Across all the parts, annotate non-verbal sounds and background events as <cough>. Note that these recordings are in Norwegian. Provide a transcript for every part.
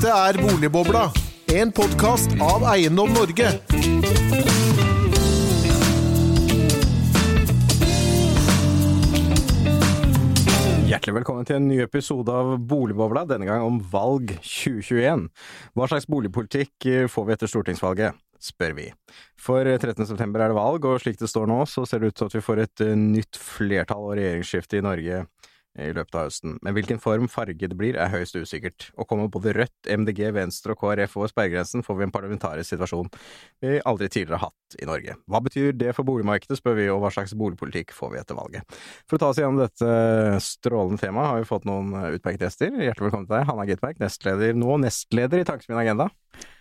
Dette er Boligbobla, en podkast av Eiendom Norge. Hjertelig velkommen til en ny episode av Boligbobla, denne gang om valg 2021. Hva slags boligpolitikk eh, får vi etter stortingsvalget, spør vi. For 13. september er det valg, og slik det står nå, så ser det ut til at vi får et eh, nytt flertall og regjeringsskifte i Norge i løpet av høsten. Men hvilken form farge det blir, er høyst usikkert. Og kommer både Rødt, MDG, Venstre og KrF over sperregrensen, får vi en parlamentarisk situasjon vi aldri tidligere har hatt i Norge. Hva betyr det for boligmarkedet, spør vi, og hva slags boligpolitikk får vi etter valget? For å ta oss igjennom dette strålende temaet har vi fått noen utmerkede gjester. Hjertelig velkommen til deg, Hanna Gitmark, nestleder, nå nestleder i Tankesmien Agenda.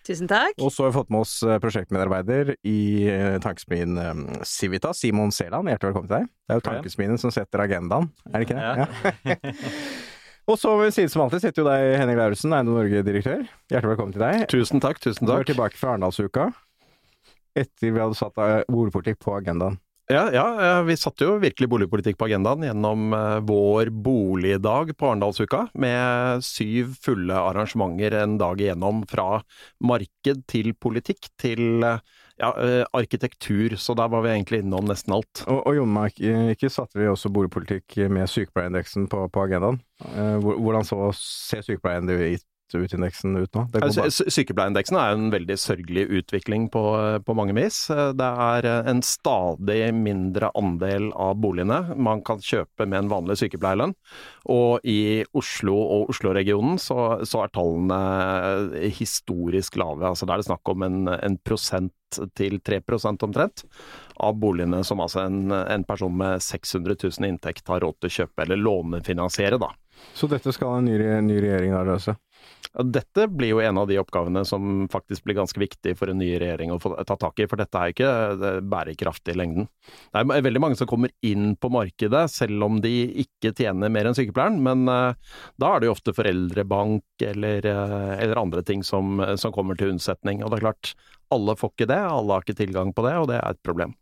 Tusen takk. Og så har vi fått med oss eh, prosjektmedarbeider i eh, Tankesmien eh, Civita, Simon Seland. Hjertelig velkommen til deg. Det er jo Tankesmien som setter agendaen, er det ikke det? Ja. <laughs> Og så ved siden som alltid sitter jo deg, Henning Lauritzen, Eiendom Norge-direktør. Hjertelig velkommen til deg. Tusen takk, tusen Du er takk. tilbake fra Arendalsuka etter vi hadde satt boligpolitikk på agendaen. Ja, ja, ja, vi satte jo virkelig boligpolitikk på agendaen gjennom eh, vår boligdag på Arendalsuka, med syv fulle arrangementer en dag igjennom, fra marked til politikk til eh, ja, eh, arkitektur, så der var vi egentlig innom nesten alt. Og, og Jon ikke satte vi også boligpolitikk med sykepleierindeksen på, på agendaen. Eh, hvor- Hvordan så ser sykepleierindeksen ut nå? Altså, bra. sy- Sykepleierindeksen er en veldig sørgelig utvikling på, på mange vis. Det er en stadig mindre andel av boligene man kan kjøpe med en vanlig sykepleierlønn. Og i Oslo og Oslo-regionen så, så er tallene historisk lave. Altså Da er det snakk om en, en prosent til 3 omtrent av boligene som altså en, en person med 600 000 i inntekt har råd til å kjøpe, eller lånefinansiere, da. Så dette skal en ny, ny regjering da løse? Dette blir jo en av de oppgavene som faktisk blir ganske viktig for en ny regjering å få ta tak i, for dette er ikke er bærekraftig i lengden. Det er veldig mange som kommer inn på markedet selv om de ikke tjener mer enn sykepleieren, men eh, da er det jo ofte foreldrebank eller, eh, eller andre ting som, som kommer til unnsetning. Og det er klart, alle får ikke det, alle har ikke tilgang på det, og det er et problem.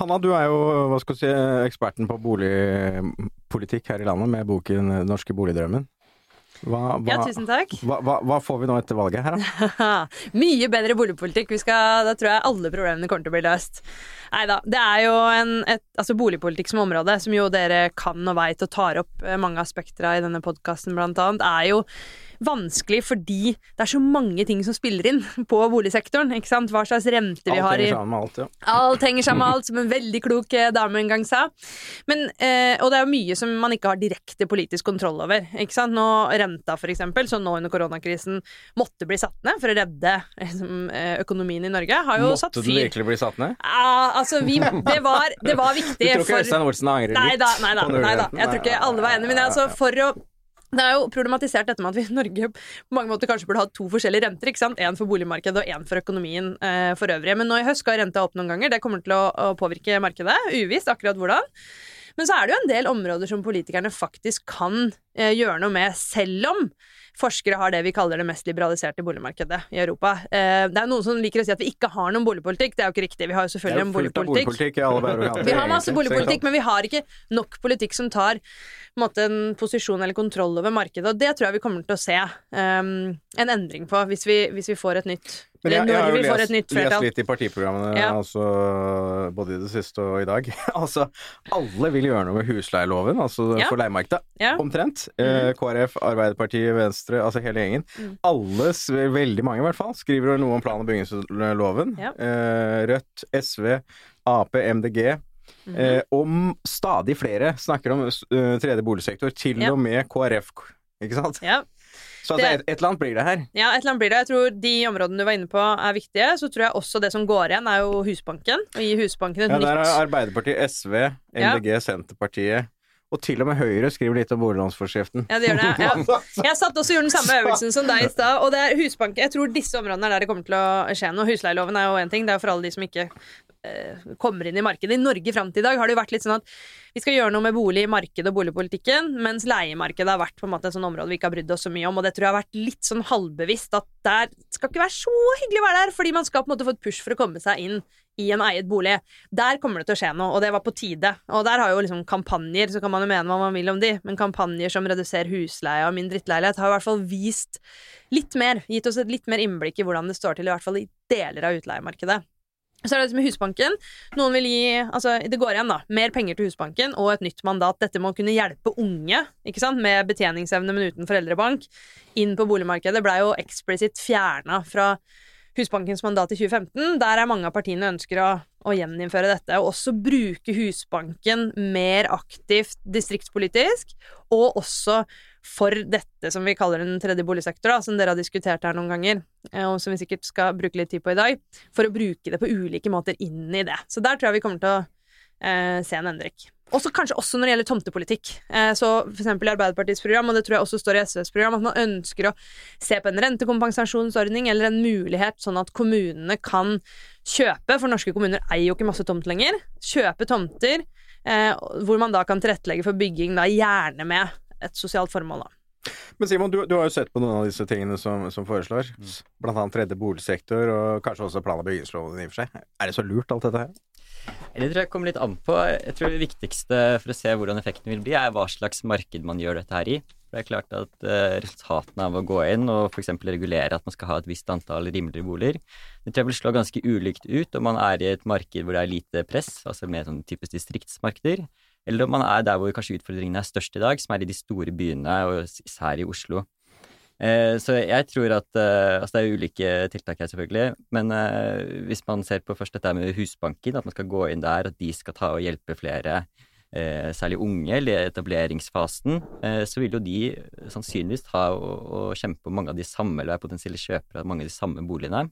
Hanna, du er jo si, eksperten på boligpolitikk her i landet med boken norske boligdrømmen'. Hva, hva, Ja, tusen takk. hva, hva, får vi nå etter valget her, da? <laughs> Mye bedre boligpolitikk. Vi skal, da tror jeg alle problemene kommer til å bli løst. Nei da. Det er jo en, et, altså boligpolitikk som område, som jo dere kan og veit og tar opp eh, mange aspekter av i denne podkasten, blant annet, er jo vanskelig fordi det er så mange ting som spiller inn <laughs> på boligsektoren. ikke sant? Hva slags rente vi Alt har i henger sammen med alt, ja. Alt henger sammen med alt, som en veldig klok eh, dame en gang sa. Men, eh, og det er jo mye som man ikke har direkte politisk kontroll over. Ikke sant? Nå, renta, for eksempel, som nå under koronakrisen måtte bli satt ned for å redde liksom, økonomien i Norge, har jo satt fyr Måtte den virkelig bli satt ned? Ja, altså, vi, det, var, det var Du tror ikke for Øystein Olsen angrer litt? Nei da, nei da, nei da. Jeg tror ikke alle var enige, men altså, for å det er jo problematisert dette med at vi i Norge på mange måter kanskje burde ha to forskjellige renter. ikke sant? Én for boligmarkedet og én for økonomien eh, for øvrig. Men nå i høst skal renta opp noen ganger. Det kommer til å, å påvirke markedet. Uvisst akkurat hvordan. Men så er det jo en del områder som politikerne faktisk kan eh, gjøre noe med, selv om forskere har det vi kaller det mest liberaliserte boligmarkedet i Europa. Eh, det er noen som liker å si at vi ikke har noen boligpolitikk. Det er jo ikke riktig. Vi har jo selvfølgelig jo en boligpolitikk. boligpolitikk kanter, <laughs> Vi har masse boligpolitikk, men vi har ikke nok politikk som tar en, måte, en posisjon eller kontroll over markedet. Og det tror jeg vi kommer til å se um, en endring på hvis vi, hvis vi får et nytt Men jeg, jeg har jo lest, lest litt i partiprogrammene, Ja. altså, både i det siste og i dag. <laughs> altså, alle vil gjøre noe med husleieloven, altså Ja. for leiemarkedet, Ja. omtrent. Mm. KrF, Arbeiderpartiet, Venstre, altså hele gjengen. Mm. Alle, veldig mange i hvert fall, skriver noe om plan- og bygningsloven. Eh, Rødt, SV, Ap, MDG. Mm Eh, og stadig flere snakker om eh, tredje boligsektor, til og med KrF. Ikke sant? Ja. Så altså, Det- et, eller annet blir det her. ja, et eller annet blir det. Jeg tror de områdene du var inne på er viktige. Så tror jeg også det som går igjen, er jo Husbanken. Å gi Husbanken et Ja, der er Arbeiderpartiet, SV, MDG, Senterpartiet og til og med Høyre skriver litt om boliglånsforskriften. Ja, det gjør det. Jeg, <laughs> Jeg satt også og gjorde den samme øvelsen som deg i stad. Og det er Husbanken. Jeg tror disse områdene er der det kommer til å skje noe. Husleieloven er jo én ting. Det er for alle de som ikke kommer inn i markedet. I Norge fram til i dag har det jo vært litt sånn at vi skal gjøre noe med bolig, marked og boligpolitikken, mens leiemarkedet har vært på en måte et sånn område vi ikke har brydd oss så mye om, og det tror jeg har vært litt sånn halvbevisst at der skal ikke være så hyggelig å være der, fordi man skal på en måte få et push for å komme seg inn i en eiet bolig. Der kommer det til å skje noe, og det var på tide. Og der har jo liksom kampanjer, så kan man jo mene hva man vil om de, men kampanjer som reduserer husleie og min drittleilighet, har i hvert fall vist litt mer, gitt oss et litt mer innblikk i hvordan det står til, i hvert fall i deler av utleiemarkedet. Så er det dette med Husbanken. Noen vil gi altså Det går igjen, da. Mer penger til Husbanken og et nytt mandat. Dette må kunne hjelpe unge ikke sant? med betjeningsevne, men uten foreldrebank, inn på boligmarkedet. Blei jo eksplisitt fjerna fra Husbankens mandat i 2015. Der er mange av partiene ønsker å, å gjeninnføre dette, og også bruke Husbanken mer aktivt distriktspolitisk, og også for dette som vi kaller den tredje boligsektor, da, som dere har diskutert her noen ganger, eh, og som vi sikkert skal bruke litt tid på i dag, for å bruke det på ulike måter inn i det. Så der tror jeg vi kommer til å eh, se en endring. Også kanskje også når det gjelder tomtepolitikk. Eh, så for eksempel i Arbeiderpartiets program, og det tror jeg også står i SVs program, at man ønsker å se på en rentekompensasjonsordning eller en mulighet sånn at kommunene kan kjøpe, for norske kommuner eier jo ikke masse tomt lenger, kjøpe tomter eh, hvor man da kan tilrettelegge for bygging, da gjerne med et sosialt formål, da. Men Simon, du, du, har jo sett på noen av disse tingene som, som foreslår. Mm. Blant annet tredje boligsektor, og kanskje også plan- og bygningsloven i og for seg. Er det så lurt, alt dette her? Det tror jeg kommer litt an på. Jeg tror det viktigste for å se hvordan effekten vil bli, er hva slags marked man gjør dette her i. For det er klart at uh, Resultatene av å gå inn og f.eks. regulere at man skal ha et visst antall rimeligere boliger, det tror jeg vil slå ganske ulikt ut om man er i et marked hvor det er lite press, altså mer sånn typisk distriktsmarkeder, eller om man er der hvor kanskje utfordringene er størst i dag, som er i de store byene, og især i Oslo. Eh, så jeg tror at eh, Altså, det er ulike tiltak her, selvfølgelig. Men eh, hvis man ser på først dette med Husbanken, at man skal gå inn der, at de skal ta og hjelpe flere, særlig unge, eller etableringsfasen, så vil jo de sannsynligvis ta og, kjempe på mange av de samme, eller være potensielle kjøpere av mange av de samme boligene.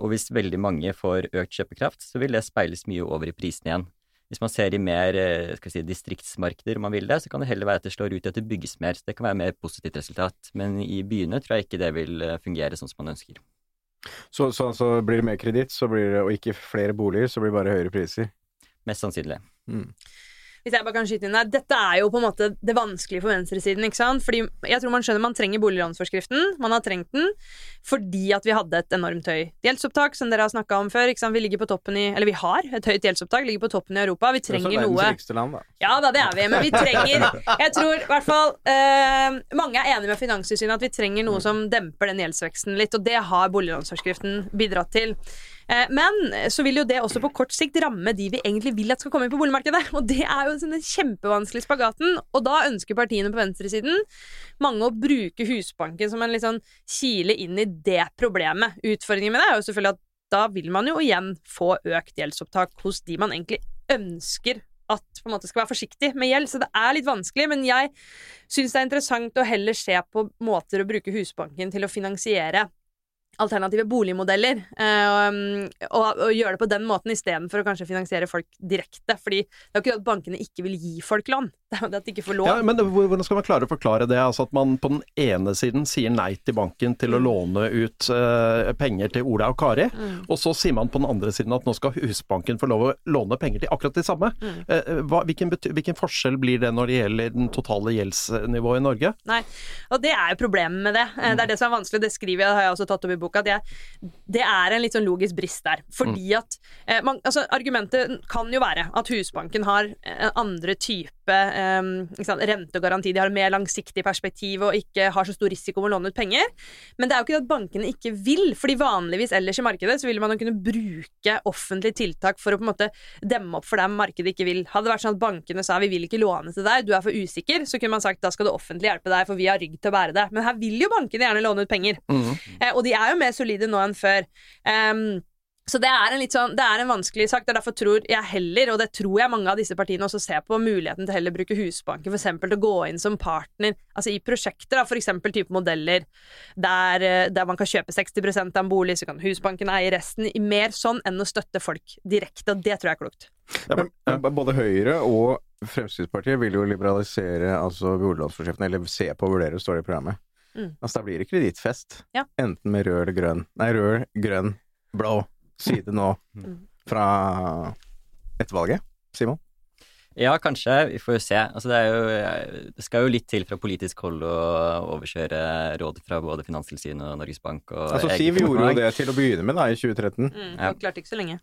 Og hvis veldig mange får økt kjøpekraft, så vil det speiles mye over i prisen igjen. Hvis man ser i mer eh, si, distriktsmarkeder, om man vil det, så kan det heller være at det slår ut i at det bygges mer. Så det kan være mer positivt resultat. Men i byene tror jeg ikke det vil eh, fungere sånn som man ønsker. Så, så, så blir det mer kreditt, og ikke flere boliger, så blir det bare høyere priser? Mest sannsynlig. Mm hvis jeg bare kan skyte inn der, dette er jo på en måte det vanskelige for venstresiden. ikke sant? Fordi jeg tror man skjønner man trenger boliglånsforskriften. Man har trengt den fordi at vi hadde et enormt høy gjeldsopptak, som dere har snakka om før. ikke sant? Vi ligger på toppen i Eller vi har et høyt gjeldsopptak, ligger på toppen i Europa. Vi trenger noe land, da. Ja da, det er vi. Men vi trenger Jeg tror i hvert fall eh, Mange er enige med Finanstilsynet at vi trenger noe som demper den gjeldsveksten litt, og det har boliglånsforskriften bidratt til. Eh, men så vil jo det også på kort sikt ramme de vi egentlig vil at skal komme inn på boligmarkedet. <laughs> Og det er jo den kjempevanskelige spagaten. Og da ønsker partiene på venstresiden mange å bruke Husbanken som en litt sånn kile inn i det problemet. Utfordringen med det er jo selvfølgelig at da vil man jo igjen få økt gjeldsopptak hos de man egentlig ønsker at på en måte skal være forsiktig med gjeld. Så det er litt vanskelig, men jeg syns det er interessant å heller se på måter å bruke Husbanken til å finansiere alternative boligmodeller, um, og, og, gjøre det på den måten istedenfor å kanskje finansiere folk direkte. Fordi det er jo ikke at bankene ikke vil gi folk lån, det er jo det at de ikke får lån. Ja, men hvordan skal man klare å forklare det? Altså at man på den ene siden sier nei til banken til å mm. låne ut uh, penger til Ola og Kari, mm. og så sier man på den andre siden at nå skal Husbanken få lov å låne penger til akkurat det samme. Mm. Uh, hva, hvilken, hvilken, forskjell blir det når det gjelder den totale gjeldsnivået i Norge? Nei, og det er jo problemet med det. Det er det som er vanskelig, det skriver jeg, har jeg også tatt opp i boka, Det er, det er en litt sånn logisk brist der. Fordi mm. at man, altså, Argumentet kan jo være at Husbanken har andre type um, rente og garanti. De har en mer langsiktig perspektiv og ikke har så stor risiko med å låne ut penger. Men det er jo ikke det at bankene ikke vil. fordi vanligvis ellers i markedet så vil man jo kunne bruke offentlige tiltak for å på en måte demme opp for dem markedet ikke vil. Hadde det vært sånn at bankene sa vi vil ikke låne til deg, du er for usikker, så kunne man sagt da skal det offentlige hjelpe deg, for vi har rygg til å bære det. Men her vil jo bankene gjerne låne ut penger. Mm. Eh, og de er jo mer solide nå enn før. Um, så det er, en litt sånn, det er en vanskelig sak. Det er derfor tror jeg heller, og det tror jeg mange av disse partiene også ser på, muligheten til heller å bruke Husbanken eksempel til å gå inn som partner altså i prosjekter, da, eksempel type modeller der, eh, der man kan kjøpe 60% av en bolig, så kan Husbanken eie resten. Mer sånn enn å støtte folk direkte, og det tror jeg er klokt. Ja, men, både Høyre og Fremskrittspartiet vil jo liberalisere altså boliglånsforskriften, eller se på og vurdere, står det i programmet. Mm. Altså, da blir det kredittfest. Ja. Enten med rød eller grønn. Nei, rød, grønn, blå side nå. Fra etter valget? Simon? Ja, kanskje. Vi får jo se. Altså, det, jo, det, skal jo litt til fra politisk hold å overkjøre råd fra både Finanstilsynet og Norges Bank. Og altså, Siv gjorde jo det til å begynne med da, i 2013. Mm, ja. klarte ikke så lenge.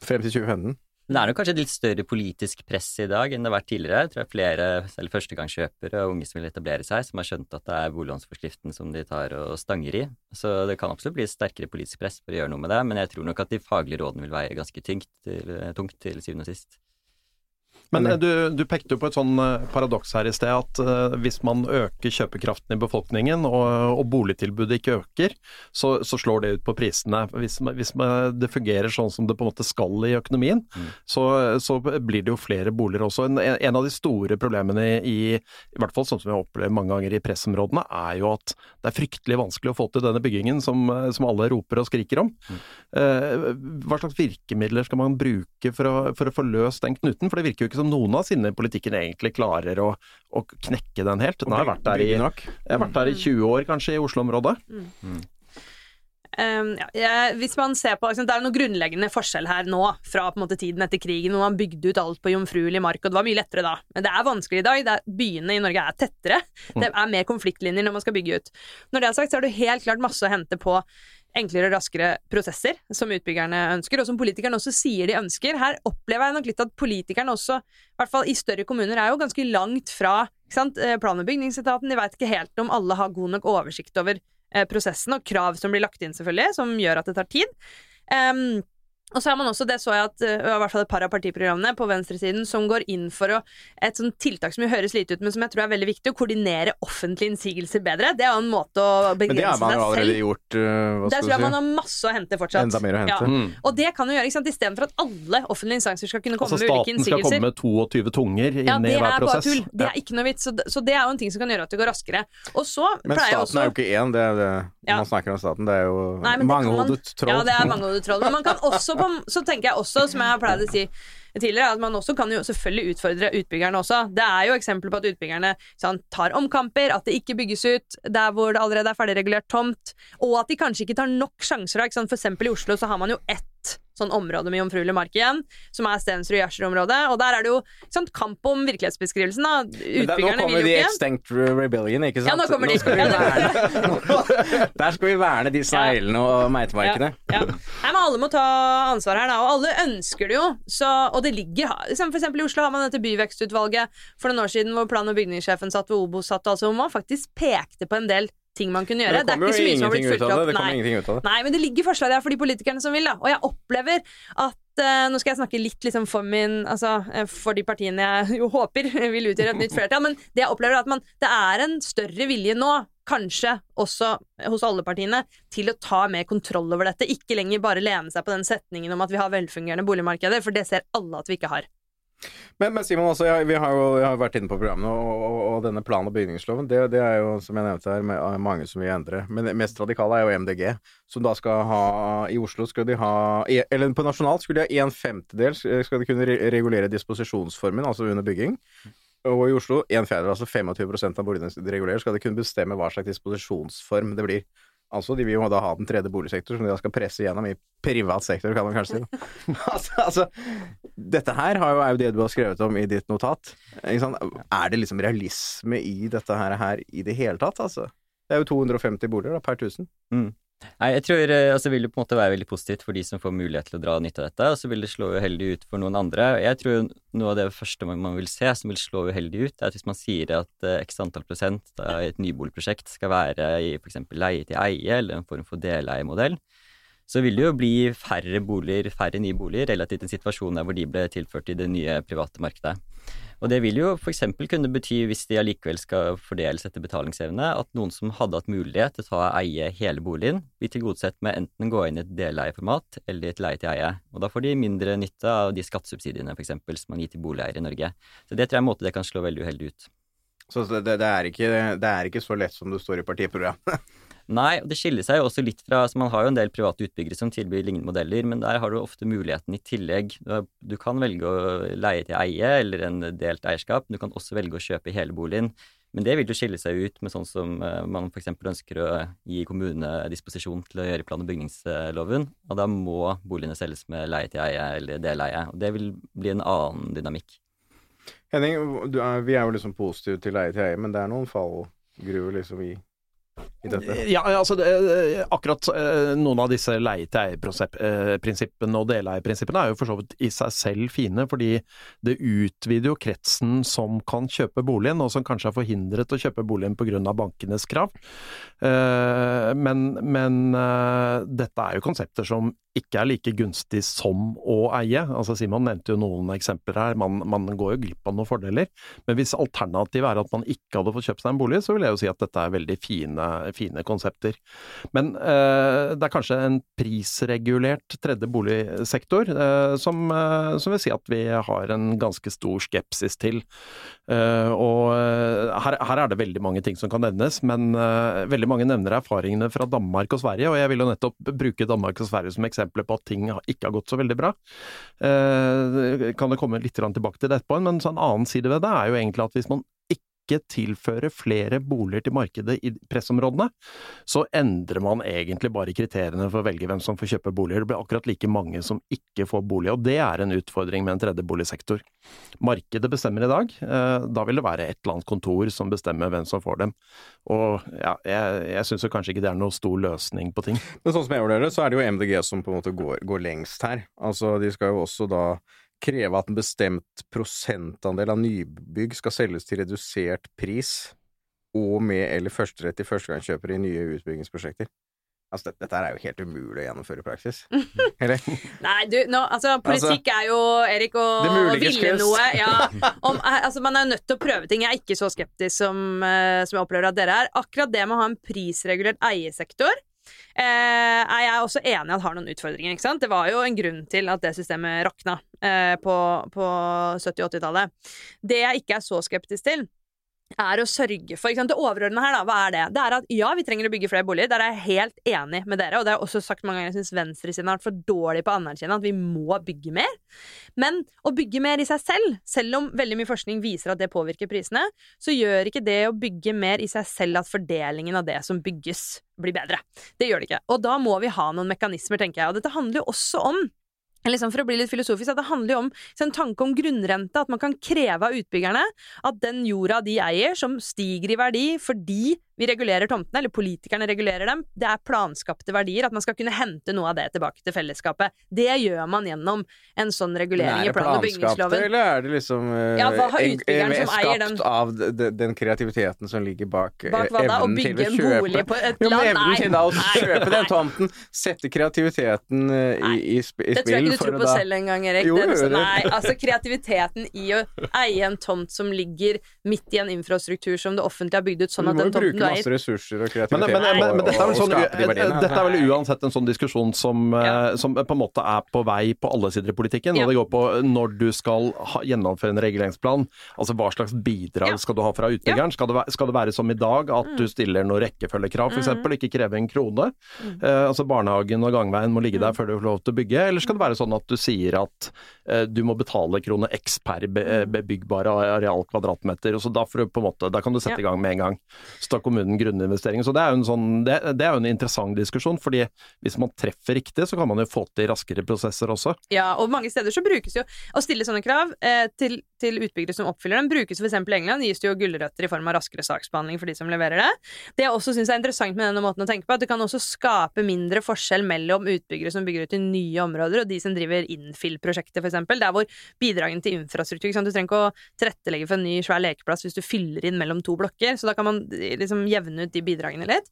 Frem til 2015. Det er nok kanskje et litt større politisk press i dag enn det har vært tidligere. Jeg tror det er flere, selv førstegangskjøpere og unge som vil etablere seg, som har skjønt at det er boliglånsforskriften som de tar og stanger i. Så det kan absolutt bli sterkere politisk press for å gjøre noe med det, men jeg tror nok at de faglige rådene vil veie ganske tungt tungt til syvende og sist. Men eh, du, du, pekte jo på et sånn eh, paradoks her i sted, at uh, hvis man øker kjøpekraften i befolkningen og, og boligtilbudet ikke øker, så, så, slår det ut på prisene. Hvis, hvis det fungerer sånn som det på en måte skal i økonomien, mm. så, så, blir det jo flere boliger også. En, en, av de store problemene i, i hvert fall sånn som vi har opplevd mange ganger i pressområdene, er jo at det er fryktelig vanskelig å få til denne byggingen som, som alle roper og skriker om. Mm. Uh, hva slags virkemidler skal man bruke for å, for å få løst den knuten? For det virker jo ikke som noen av sine politikken egentlig klarer å, å knekke den helt. Den har vært der i, jeg har vært der i 20 år, kanskje, i Oslo-området. Mm. Mm. Um, ja, hvis man ser på, liksom, Det er noen grunnleggende forskjell her nå fra på en måte, tiden etter krigen, hvor man bygde ut alt på jomfruelig mark, og det var mye lettere da. Men det er vanskelig i dag. Er, byene i Norge er tettere. Mm. Det er mer konfliktlinjer når man skal bygge ut. Når det er sagt, så har du helt klart masse å hente på enklere og raskere prosesser, som utbyggerne ønsker, og som politikerne også sier de ønsker. Her opplever jeg nok litt at politikerne også, i hvert fall i større kommuner, er jo ganske langt fra eh, plan- og bygningsetaten. De veit ikke helt om alle har god nok oversikt over eh, prosessen, og krav som blir lagt inn, selvfølgelig, som gjør at det tar tid. Um, og så har man også, det så jeg at uh, i hvert fall et par av partiprogrammene på venstresiden som går inn for å, et sånt tiltak som jo høres lite ut, men som jeg tror er veldig viktig, å koordinere offentlige innsigelser bedre. Det er jo en måte å begrense seg selv Men det har man jo allerede gjort. Uh, Der tror jeg man har masse å hente fortsatt. Enda mer å hente. Ja. Mm. Og det kan jo gjøre, ikke sant, istedenfor at alle offentlige instanser skal kunne komme altså, med ulike innsigelser. Staten skal komme med 22 tunger inn ja, i hver prosess. Ja, det er bare tull. Det er ikke noe vits. Så, så, det er jo en ting som kan gjøre at det går raskere. Og så men staten også... er jo ikke én, det er det ja. man snakker om staten. Det er jo mangehodet troll. Ja, det er mangehodet troll. Men man kan <laughs> også på, så tenker jeg også, som jeg har pleid å si tidligere, at man også kan jo selvfølgelig utfordre utbyggerne også. Det er jo eksempler på at utbyggerne sånn, tar omkamper, at det ikke bygges ut der hvor det allerede er ferdigregulert tomt, og at de kanskje ikke tar nok sjanser. For eksempel i Oslo så har man jo ett sånn område med jomfruelig mark igjen, som er Stensrud-Gjersrud-området. Og der er det jo sånn, kamp om virkelighetsbeskrivelsen. da. Utbyggerne vil jo ikke Nå kommer de Extinct Rebellion, ikke sant? Ja, nå kommer de. Nå skal verne, <laughs> der skal vi verne de sneglene og meitemarkene. Ja, ja. Nei, men alle må ta ansvar her, da. Og alle ønsker det jo. Så, og det ligger som For eksempel i Oslo har man dette byvekstutvalget for noen år siden hvor plan- og bygningssjefen satt ved Obos satt, altså, hvor man faktisk pekte på en del ting man kunne gjøre. Det, det, er ikke så mye som har blitt fulgt opp. Det Nei. Nei, men det ligger forslag der for de politikerne som vil, da. Og jeg opplever at uh, Nå skal jeg snakke litt liksom, for min Altså uh, for de partiene jeg <laughs> jo håper vil utgjøre et nytt flertall, men det jeg opplever, er at man, det er en større vilje nå, kanskje også hos alle partiene, til å ta mer kontroll over dette. Ikke lenger bare lene seg på den setningen om at vi har velfungerende boligmarkeder, for det ser alle at vi ikke har. Men, men Simon, altså, ja, vi har jo har vært inne på programmet, og, og, og, denne plan- og bygningsloven, det, det, er jo, som jeg nevnte her, med, mange som vil endre. Men det mest radikale er jo MDG, som da skal ha I Oslo skal de ha Eller på nasjonalt skulle de ha en femtedel skal de kunne regulere disposisjonsformen, altså under bygging. Og i Oslo en fjerdedel, altså 25 av boligene de regulerer, skal de kunne bestemme hva slags disposisjonsform det blir. Altså, de vil jo da ha den tredje boligsektor, som de da skal presse gjennom i privat sektor, kan man kanskje si. <laughs> altså, altså, dette her jo, er jo det du har skrevet om i ditt notat. Er det liksom realisme i dette her, her i det hele tatt, altså? Det er jo 250 boliger da, per 1000. Mm. Nei, jeg tror eh, altså vil det på en måte være veldig positivt for de som får mulighet til å dra nytte av dette, og så vil det slå uheldig ut for noen andre. Jeg tror noe av det første man vil se som vil slå uheldig ut, er at hvis man sier at eh, x antall prosent i et nyboligprosjekt skal være i f.eks. leie til eie eller en form for deleiemodell, så vil det jo bli færre boliger, færre nye boliger relativt en situasjon der hvor de ble tilført i det nye private markedet. Og det vil jo f.eks. kunne bety, hvis de allikevel skal fordeles etter betalingsevne, at noen som hadde hatt mulighet til å ta og eie hele boligen, blir tilgodesett med enten å gå inn i et deleieformat eller et leie til eie. Og da får de mindre nytte av de skattesubsidiene f.eks. som man gir til boligeiere i Norge. Så det tror jeg er en måte det kan slå veldig uheldig ut. Så det, det, er ikke, det, er ikke, så lett som det står i partiprogrammet? <laughs> Nei, og det skiller seg jo også litt fra altså Man har jo en del private utbyggere som tilbyr lignende modeller, men der har du ofte muligheten i tillegg. Du kan velge å leie til eie eller en delt eierskap, men du kan også velge å kjøpe hele boligen Men det vil jo skille seg ut med sånn som eh, man f.eks. ønsker å gi kommunene disposisjon til å gjøre i plan- og bygningsloven. Og da må boligene selges med leie til eie eller deleie. Og det vil bli en annen dynamikk. Henning, er, vi er jo liksom positive til leie til eie, men det er noen fallgruver liksom i i dette? Ja, altså det, akkurat eh, noen av disse leie-til-eie-prinsippene og deleie-prinsippene er jo for så vidt i seg selv fine, fordi det utvider jo kretsen som kan kjøpe boligen, og som kanskje er forhindret å kjøpe boligen pga. bankenes krav. Eh, men, men eh, dette er jo konsepter som ikke er like gunstig som å eie. Altså Simon nevnte jo noen eksempler her, man, man går jo glipp av noen fordeler. Men hvis alternativet er at man ikke hadde fått kjøpt seg en bolig, så vil jeg jo si at dette er veldig fine fine konsepter. Men eh, det er kanskje en prisregulert tredje boligsektor eh, som, eh, som, vil si at vi har en ganske stor skepsis til. Eh, og eh, her, her, er det veldig mange ting som kan nevnes, men eh, veldig mange nevner erfaringene fra Danmark og Sverige, og jeg vil jo nettopp bruke Danmark og Sverige som eksempler på at ting ikke har gått så veldig bra. kan det komme litt tilbake til det etterpå, men en annen side ved det er jo egentlig at hvis man ikke tilføre flere boliger til markedet i pressområdene, så endrer man egentlig bare kriteriene for å velge hvem som får kjøpe boliger. Det blir akkurat like mange som ikke får bolig, og det er en utfordring med en tredje boligsektor. Markedet bestemmer i dag, eh, da vil det være et eller annet kontor som bestemmer hvem som får dem. Og ja, jeg, jeg syns kanskje ikke det er noen stor løsning på ting. Men sånn som jeg vurderer det, så er det jo MDG som på en måte går, går lengst her. Altså, de skal jo også da kreve at en bestemt prosentandel av nybygg skal selges til redusert pris og med eller førsterett til førstegangskjøpere i nye utbyggingsprosjekter. Altså, dette, dette, er jo helt umulig å gjennomføre i praksis. <laughs> Eller? Nei, du, nå, altså, politikk altså, er jo, Erik, å ville noe. <laughs> Ja, om, eh, altså, man er nødt til å prøve ting. Jeg er ikke så skeptisk som, uh, som jeg opplever at dere er. Akkurat det med å ha en prisregulert eiersektor eh, er jeg også enig i at har noen utfordringer. ikke sant? Det var jo en grunn til at det systemet rakna eh, på, på 70-80-tallet. Det jeg ikke er så skeptisk til, er å sørge for Det overordnede her, da, hva er det? Det er at ja, vi trenger å bygge flere boliger. Der er jeg helt enig med dere, og det har jeg også sagt mange ganger. Jeg syns venstresiden har vært for dårlig på å anerkjenne at vi må bygge mer. Men å bygge mer i seg selv, selv om veldig mye forskning viser at det påvirker prisene, så gjør ikke det å bygge mer i seg selv at fordelingen av det som bygges, blir bedre. Det gjør det ikke. Og da må vi ha noen mekanismer, tenker jeg. Og dette handler jo også om liksom for å bli litt filosofisk, at det handler jo om en tanke om grunnrente. At man kan kreve av utbyggerne at den jorda de eier, som stiger i verdi fordi vi regulerer tomtene, eller politikerne regulerer dem. Det er planskapte verdier. At man skal kunne hente noe av det tilbake til fellesskapet. Det gjør man gjennom en sånn regulering i plan- og bygningsloven. Eller er det liksom uh, ja, utbyggeren som eier den? Skapt av den, den kreativiteten som ligger bak, bak hva da? Å bygge en bolig på et <laughs> land? Jo, evnen til å kjøpe den tomten, sette kreativiteten uh, i, i, i, spill. Det tror jeg ikke du tror på da... selv engang, Erik. Jo, den, nei, <laughs> altså kreativiteten i å eie en tomt som ligger midt i en infrastruktur som det offentlige har bygd ut, sånn at den tomten masse ressurser og kreativitet. Men, men, men, men dette, er sånn, dette, er vel uansett en sånn diskusjon som, ja. Eh, som, på en måte er på vei på alle sider i politikken. Ja. Og det går på når du skal ha, gjennomføre en reguleringsplan, altså hva slags bidrag ja. skal du ha fra utbyggeren? Skal det, være, skal, det være, som i dag, at mm. du stiller noen rekkefølgekrav f.eks., mm. ikke krever en krone? Mm. Uh, altså barnehagen og gangveien må ligge der mm. før du får lov til å bygge, eller skal det være sånn at du sier at eh, du må betale krone x per mm. bebyggbare areal kvadratmeter, og så da, får du på en måte, da kan du sette i gang med en gang. Så da kommunen grunninvestering. Så det er jo en, sånn, det, det er jo en interessant diskusjon, fordi hvis man treffer riktig, så kan man jo få til raskere prosesser også. Ja, og mange steder så brukes jo å stille sånne krav eh, til, til, utbyggere som oppfyller dem, brukes f.eks. i England, gis det jo gulrøtter i form av raskere saksbehandling for de som leverer det. Det jeg også syns er interessant med denne måten å tenke på, at det kan også skape mindre forskjell mellom utbyggere som bygger ut i nye områder, og de som driver infill-prosjekter, f.eks. Der hvor bidragene til infrastruktur Du trenger ikke å tilrettelegge for en ny svær lekeplass hvis du fyller inn mellom to blokker, så da kan man liksom jevne ut de bidragene litt,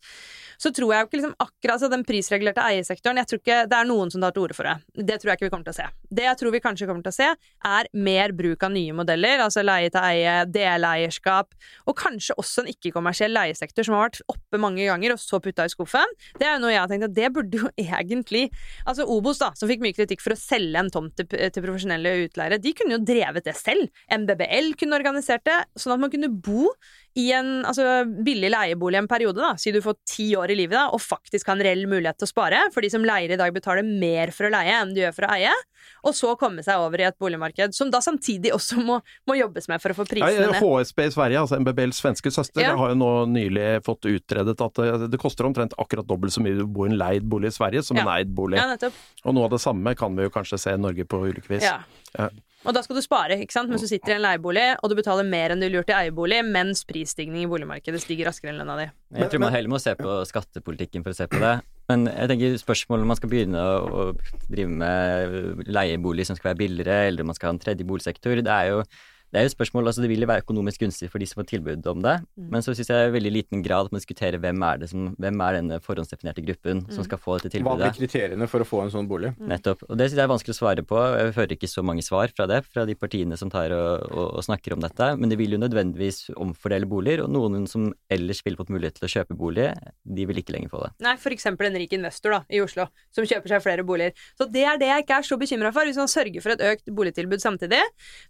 så tror jeg ikke liksom akkurat altså den prisregulerte eiersektoren Jeg tror ikke det er noen som tar til orde for det. Det tror jeg ikke vi kommer til å se. Det jeg tror vi kanskje kommer til å se, er mer bruk av nye modeller, altså leie til eie, deleierskap, og kanskje også en ikke-kommersiell leiesektor som har vært oppe mange ganger, og så putta i skuffen. Det er jo noe jeg har tenkt at det burde jo <laughs> egentlig Altså Obos, da, som fikk mye kritikk for å selge en tomt til, til profesjonelle utleiere, de kunne jo drevet det selv. MBBL kunne organisert det, sånn at man kunne bo i en altså, billig leiebolig en periode, da, si du får ti år i livet da, og faktisk har en reell mulighet til å spare, for de som leier i dag betaler mer for å leie enn de gjør for å eie, og så komme seg over i et boligmarked som da samtidig også må, må jobbes med for å få prisene ned. HSB i Sverige, altså MBBLs svenske søster, Ja. har jo nå nylig fått utredet at det, det koster omtrent akkurat dobbelt så mye å bo i en leid bolig i Sverige som en Ja. eid bolig. Ja. Og noe av det samme kan vi jo kanskje se i Norge på ulike vis. Ja. Og da skal du spare, ikke sant? mens du sitter i en leiebolig, og du betaler mer enn du ville gjort i eierbolig, mens prisstigning i boligmarkedet stiger raskere enn lønna di. Jeg tror man heller må se på skattepolitikken for å se på det. Men jeg tenker spørsmålet om man skal begynne å drive med leiebolig som skal være billigere, eller om man skal ha en tredje boligsektor, det er jo det er jo et spørsmål, altså det vil jo være økonomisk gunstig for de som får tilbud om det, men så syns jeg i veldig liten grad at man diskuterer hvem er det som, hvem er denne forhåndsdefinerte gruppen som skal få dette Hva blir kriteriene for å få en sånn bolig? Nettopp. Og det syns jeg er vanskelig å svare på. Jeg hører ikke så mange svar fra det, fra de partiene som tar og, og, og snakker om dette. Men det vil jo nødvendigvis omfordele boliger, og noen som ellers ville fått mulighet til å kjøpe bolig, de vil ikke lenger få det. Nei, for eksempel en rik investor da, i Oslo, som kjøper seg flere boliger. Så det er det jeg ikke er så bekymra for. Hvis man sørger for et økt boligtilbud samtidig,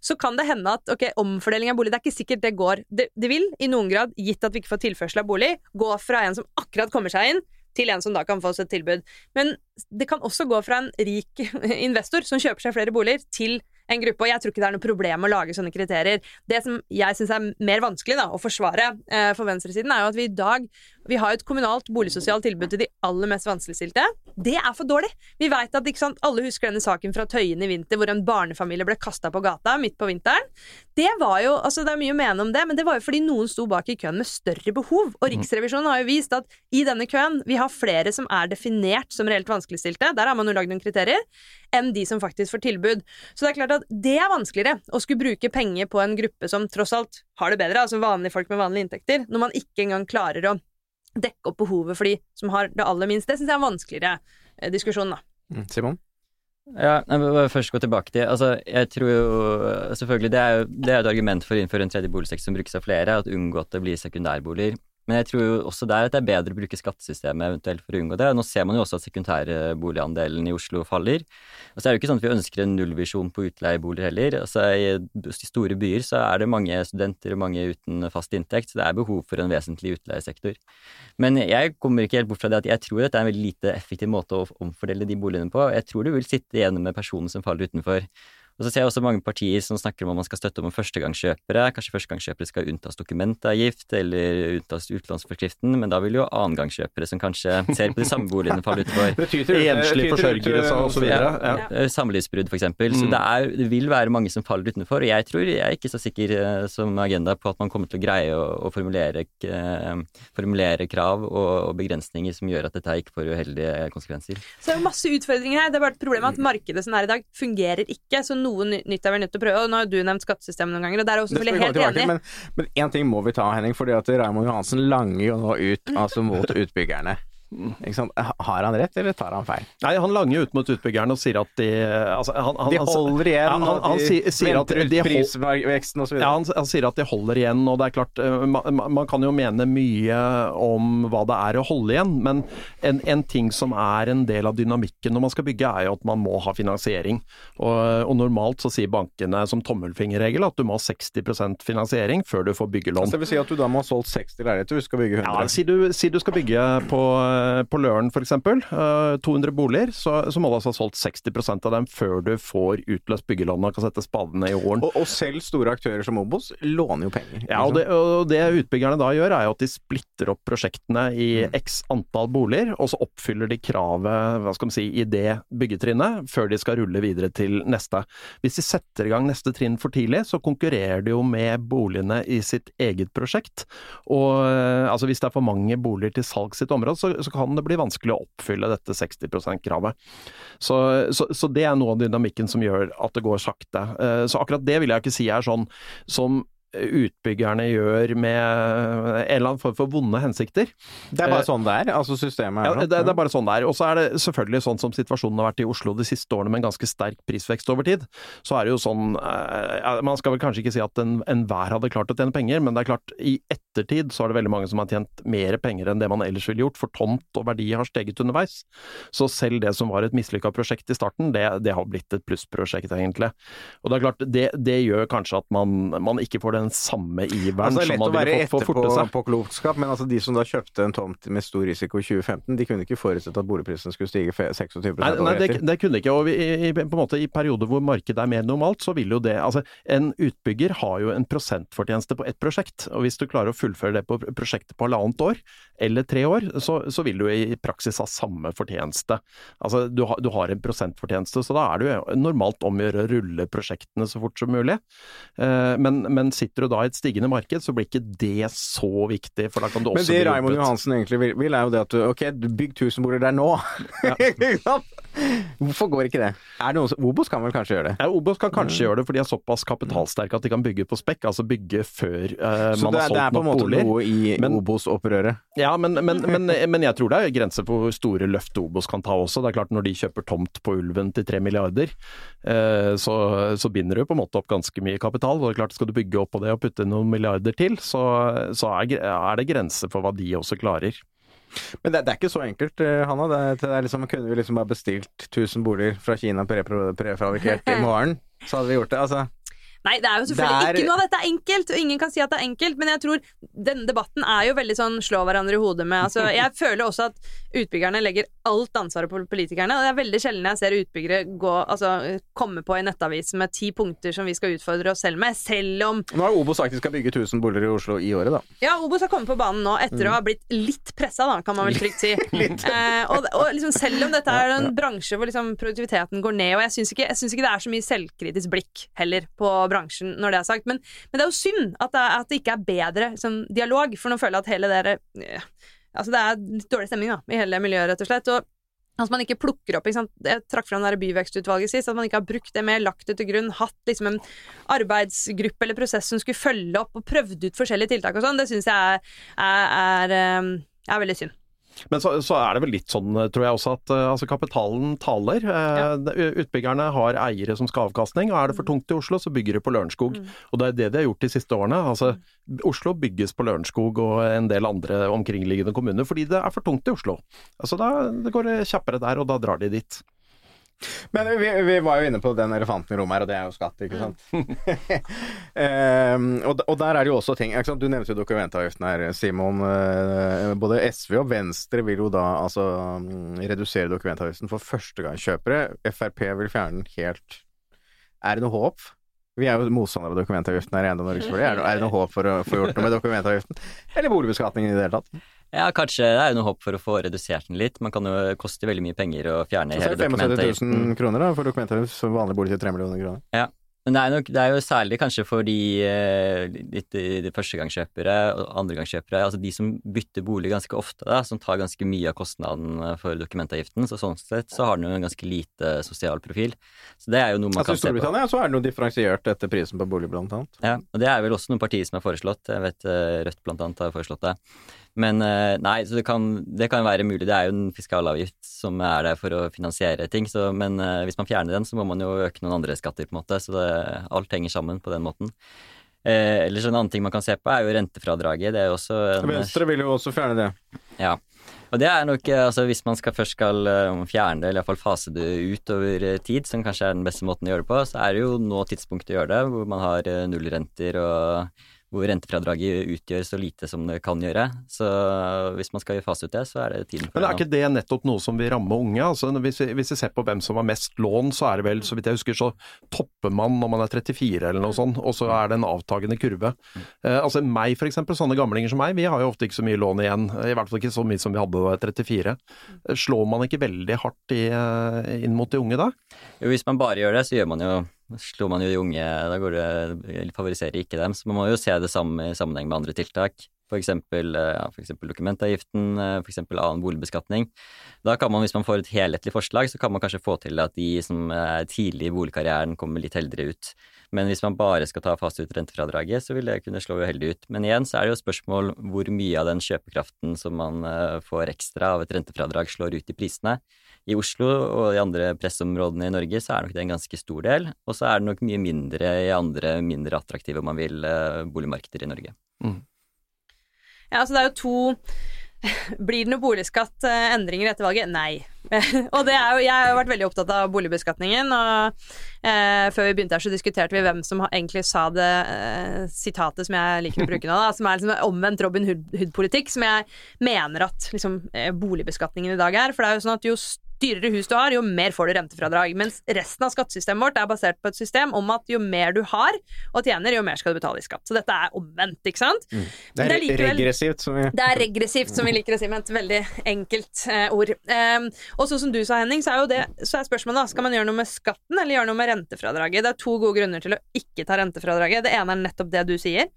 så kan det hende at ok, omfordeling av bolig, det er ikke sikkert det går. Det, det vil, i noen grad, gitt at vi ikke får tilførsel av bolig, gå fra en som akkurat kommer seg inn, til en som da kan få oss et tilbud. Men det kan også gå fra en rik <laughs> investor som kjøper seg flere boliger, til en gruppe, og jeg tror ikke det er noe problem å lage sånne kriterier. Det som jeg syns er mer vanskelig da, å forsvare eh, for venstresiden, er jo at vi i dag vi har et kommunalt boligsosialt tilbud til de aller mest vanskeligstilte. Det er for dårlig! Vi vet at sant, Alle husker denne saken fra Tøyen i vinter, hvor en barnefamilie ble kasta på gata midt på vinteren. Det var jo, altså det er mye å mene om det, men det var jo fordi noen sto bak i køen med større behov. Og Riksrevisjonen har jo vist at i denne køen vi har flere som er definert som reelt vanskeligstilte, der har man jo lagd noen kriterier, enn de som faktisk får tilbud. Så det er klart at det er vanskeligere å skulle bruke penger på en gruppe som tross alt har det bedre, altså vanlige folk med vanlige inntekter, når man ikke engang klarer å dekke opp behovet for de som har det aller minst. Det syns jeg er en vanskeligere eh, diskusjon, da. Mm. Simon? Ja, jeg vil bare først gå tilbake til Altså, jeg tror jo Selvfølgelig, det er jo det er et argument for å innføre en tredje boligsektor som brukes av flere, at unngå at det blir sekundærboliger. Men jeg tror jo også der at det er bedre å bruke skattesystemet eventuelt for å unngå det. Nå ser man jo også at sekundærboligandelen i Oslo faller. Og så er det jo ikke sånn at vi ønsker en nullvisjon på utleieboliger heller. Altså I store byer så er det mange studenter og mange uten fast inntekt, så det er behov for en vesentlig utleiesektor. Men jeg kommer ikke helt bort fra det at jeg tror dette er en veldig lite effektiv måte å omfordele de boligene på. Jeg tror du vil sitte igjen med personer som faller utenfor. Og så ser jeg også mange partier som snakker om at man skal støtte om førstegangskjøpere. Kanskje førstegangskjøpere skal unntas dokumentavgift eller unntas utlånsforskriften, men da vil jo annengangskjøpere som kanskje ser på de samme boligene, falle utenfor. Enslige forsørgere osv. Ja. Ja. Eh, Samlivsbrudd, for eksempel. Så Mm. det, er, det vil være mange som faller utenfor. Og jeg tror, jeg er ikke så sikker eh, som agenda på at man kommer til å greie å, å formulere, eh, formulere krav og, og begrensninger som gjør at dette ikke får uheldige konsekvenser. Så det er masse utfordringer her. Det er bare et problem at markedet som er i dag, fungerer ikke. Så noe nytt er vi nødt til å prøve. Og nå har du nevnt skattesystemet noen ganger, og der er jeg også selvfølgelig helt tilbake enig. men, men én ting må vi ta, Henning, fordi at Raymond Johansen langer jo nå ut altså mot utbyggerne. Ikke sant? Har han rett, eller tar han feil? Nei, han langer ut mot utbyggerne og sier at de altså, han, han, De holder igjen, Ja, han, han, de sier, sier at de hold, prisveksten osv. ja, han, han sier at de holder igjen, og det er klart eh, man, man kan jo mene mye om hva det er å holde igjen, men en, en ting som er en del av dynamikken når man skal bygge, er jo at man må ha finansiering. Og, og normalt så sier bankene som tommelfingerregel at du må ha 60% finansiering før du får byggelån. Så det vil si at du da må ha solgt 60 leiligheter, du skal bygge 100. Ja, si du, si du skal bygge på, på Løren f.eks., uh, 200 boliger, så, så må du altså ha solgt 60% av dem før du får utløst byggelånet og kan sette spadene i jorden. og, og selv store aktører som Obos låner jo penger. Ja, og det, og det utbyggerne da gjør, er jo at de splitter opp prosjektene i x antall boliger, og så oppfyller de kravet hva skal man si, i det byggetrinnet før de skal rulle videre til neste. Hvis de setter i gang neste trinn for tidlig, så konkurrerer de jo med boligene i sitt eget prosjekt. Og eh, altså hvis det er for mange boliger til salgs i et område, så, så kan det bli vanskelig å oppfylle dette 60 %-kravet. Så, så, så det er noe av dynamikken som gjør at det går sakte. Eh, Så akkurat det vil jeg ikke si er sånn som utbyggerne gjør med en eller annen form for vonde hensikter. Det er bare sånn det er? Altså systemet er Ja, sånn? det, det er bare sånn det er. Og så er det selvfølgelig sånn som situasjonen har vært i Oslo de siste årene med en ganske sterk prisvekst over tid. Så er det jo sånn eh, Man skal vel kanskje ikke si at en- enhver hadde klart å tjene penger, men det er klart, i ettertid så er det veldig mange som har tjent mer penger enn det man ellers ville gjort, for tomt og verdi har steget underveis. Så selv det som var et mislykka prosjekt i starten, det, det har blitt et plussprosjekt, egentlig. Og det er klart, det, det gjør kanskje at man, man ikke får den den samme iveren Altså, som man ville fått for å forte seg. på klokskap, men altså, de som da kjøpte en tomt med stor risiko i 2015, de kunne ikke forutsette at boligprisen skulle stige fe- 26 Nei, nei det, det kunne ikke. Og vi, i, på en måte, i perioder hvor markedet er mer normalt, så vil jo det Altså, en utbygger har jo en prosentfortjeneste på ett prosjekt. Og hvis du klarer å fullføre det på prosjektet på halvannet år, eller tre år, så, så vil du i praksis ha samme fortjeneste. Altså, du, har- du har en prosentfortjeneste, så da er det jo normalt om å gjøre å rulle prosjektene så fort som mulig. Eh, Men, men sitter du da i et stigende marked, så blir ikke det så viktig, for da kan du også Men det bli Raymond. Johansen egentlig vil, vil, er jo det at du ok, du bygg 1000 boliger der nå. Ja. <laughs> Hvorfor går ikke det? Er det noen som, Obos kan vel kanskje gjøre det? Ja, Obos kan kanskje gjøre det, for de er såpass kapitalsterke at de kan bygge på spekk, altså bygge før man har man det, har Så det er på en måte boliger. noe i Men- Obos-opprøret. Ja, men, men, men, men jeg tror det er grenser for hvor store løft Obos kan ta også. Det er klart Når de kjøper tomt på Ulven til tre milliarder, uh, så, så binder du på en måte opp ganske mye kapital. og det er klart Skal du bygge opp på det og putte noen milliarder til, så, så er, er det grenser for hva de også klarer. Men det, det er ikke så enkelt, eh, Hanna. Det, er- det liksom, kunne vi liksom bare bestilt 1000 boliger fra Kina prefabrikert i morgen, så hadde vi gjort det. Altså, Nei, det er jo selvfølgelig er- ikke noe av dette er enkelt, og ingen kan si at det er enkelt, men jeg tror denne debatten er jo veldig sånn slå hverandre i hodet med. Altså, jeg føler også at utbyggerne legger alt ansvaret på politikerne, og det er veldig sjelden jeg ser utbyggere gå, altså, komme på i nettavis med ti punkter som vi skal utfordre oss selv med, selv om nå har Obos sagt de skal bygge 1000 boliger i Oslo i året, da. Ja, Obos har kommet på banen nå etter å ha blitt litt pressa, da, kan man vel trygt si. <laughs> eh, og og liksom, selv om dette er en bransje hvor liksom produktiviteten går ned, og jeg syns ikke, ikke det er så mye selvkritisk blikk heller på bransjen når det er sagt, men, men det er jo synd at det, at det ikke er bedre liksom, dialog, for nå føler jeg at hele dere eh, Altså, det er litt dårlig stemning da, i hele miljøet, rett og slett. og at man ikke plukker opp ikke? Jeg trakk fram byvekstutvalget sist. At man ikke har brukt det mer, lagt det til grunn, hatt liksom en arbeidsgruppe eller prosess som skulle følge opp og prøvd ut forskjellige tiltak og sånn. Det syns jeg er, er, er, eh, er veldig synd. Men så, så er det vel litt sånn, tror jeg også, at eh, altså, kapitalen taler. Eh, Ja. Utbyggerne har eiere som skal ha avkastning, og er det for tungt i Oslo, så bygger de på Lørenskog. Og det er det de har gjort de siste årene. Altså, Oslo bygges på Lørenskog og en del andre omkringliggende kommuner fordi det er for tungt i Oslo. Altså, da, det går kjappere der, og da drar de dit. Men vi, vi var jo inne på den elefanten i rommet her, og det er jo skatt, ikke sant? um, <laughs> og, og der er det jo også ting? Du nevnte jo dokumentavgiften her, Simon. Eh, både SV og Venstre vil jo da altså mm, redusere dokumentavgiften for førstegangskjøpere. Frp vil fjerne den helt. Er det noe håp? Vi er jo motstandere av dokumentavgiften her i Eiendom Norge, selvfølgelig. Er, er det noe håp for å få gjort noe med dokumentavgiften? Eller boligbeskatningen i det hele tatt? Ja, kanskje det er jo noe håp for å få redusert den litt. Man kan jo koste veldig mye penger å fjerne Så er hele det 75 000 kroner da, for dokumentet for vanlig bolig til 3 millioner kroner. Ja. Men det er, nok, det er jo særlig kanskje for de, de, litt, de førstegangskjøpere og andregangskjøpere, altså de som bytter bolig ganske ofte, da, som tar ganske mye av kostnaden for dokumentavgiften. Så sånn sett så har den jo en ganske lite sosial profil. Så det er jo noe man Altså kan se på. I Storbritannia så er det noe differensiert etter prisen på bolig, blant annet. Ja, og det er vel også noen partier som har foreslått. Jeg vet eh, Rødt blant annet har foreslått det. Men eh, nei, så det kan, det kan være mulig. Det er jo en fiskalavgift som er der for å finansiere ting. Så, men eh, hvis man fjerner den, så må man jo øke noen andre skatter, på en måte. Så det, alt henger sammen på den måten. Eh, ellers en annen ting man kan se på, er jo rentefradraget. Det er jo også en, Venstre vil jo også fjerne det. ja. Og det er nok, eh, altså hvis man skal først skal fjerne det, eller iallfall fase det ut over tid, som kanskje er den beste måten å gjøre det på, så er det jo nå tidspunktet å gjøre det, hvor man har nullrenter og hvor rentefradraget utgjør så lite som det kan gjøre. Så hvis man skal fase ut det, så er det tiden for det. Men er ikke det nettopp noe som vil ramme unge? Altså, hvis, vi, hvis vi ser på hvem som har mest lån, så er det vel, så vidt jeg husker, så topper man når man er 34 eller noe sånt, og så er det en avtagende kurve. Eh, altså meg eksempel, sånne gamlinger som meg, vi har jo ofte ikke så mye lån igjen. I hvert fall ikke så mye som vi hadde da jeg var 34. Eh, Slår man ikke veldig hardt i, eh, inn mot de unge da? Jo, hvis man bare gjør det, så gjør man jo slår man jo de unge, da går det, favoriserer ikke dem. Så man må jo se det samme i sammenheng med andre tiltak. For eksempel, eh, ja, dokumentavgiften, eh, for eksempel annen boligbeskatning. Da kan man, hvis man får et helhetlig forslag, så kan man kanskje få til at de som er tidlig i boligkarrieren kommer litt heldigere ut. Men hvis man bare skal ta fast ut rentefradraget, så vil det kunne slå uheldig ut. Men igjen så er det jo spørsmål hvor mye av den kjøpekraften som man eh, får ekstra av et rentefradrag, slår ut i prisene. I Oslo og de andre pressområdene i Norge så er nok det en ganske stor del, og så er det nok mye mindre i andre mindre attraktive, om man vil, eh, boligmarkeder i Norge. Ja, altså det er jo to <laughs> Blir det noe boligskatt, eh, endringer etter valget? Nei. <laughs> og det er jo, jeg har jo vært veldig opptatt av boligbeskatningen, og eh, før vi begynte her så diskuterte vi hvem som egentlig sa det eh, sitatet som jeg liker å bruke nå, da, som er liksom omvendt Robin Hood-politikk, som jeg mener at liksom, eh, boligbeskatningen i dag er. For det er jo sånn at jo dyrere hus du har, jo mer får du rentefradrag. Mens resten av skattesystemet vårt er basert på et system om at jo mer du har og tjener, jo mer skal du betale i skatt. Så dette er omvendt, ikke sant? Mm. Det er, det er likevel, regressivt, som vi Det er regressivt, som vi liker å si med et veldig enkelt eh, ord. Um, og sånn som du sa, Henning, så er jo det så er spørsmålet da, skal man gjøre noe med skatten eller gjøre noe med rentefradraget. Det er to gode grunner til å ikke ta rentefradraget. Det ene er nettopp det du sier,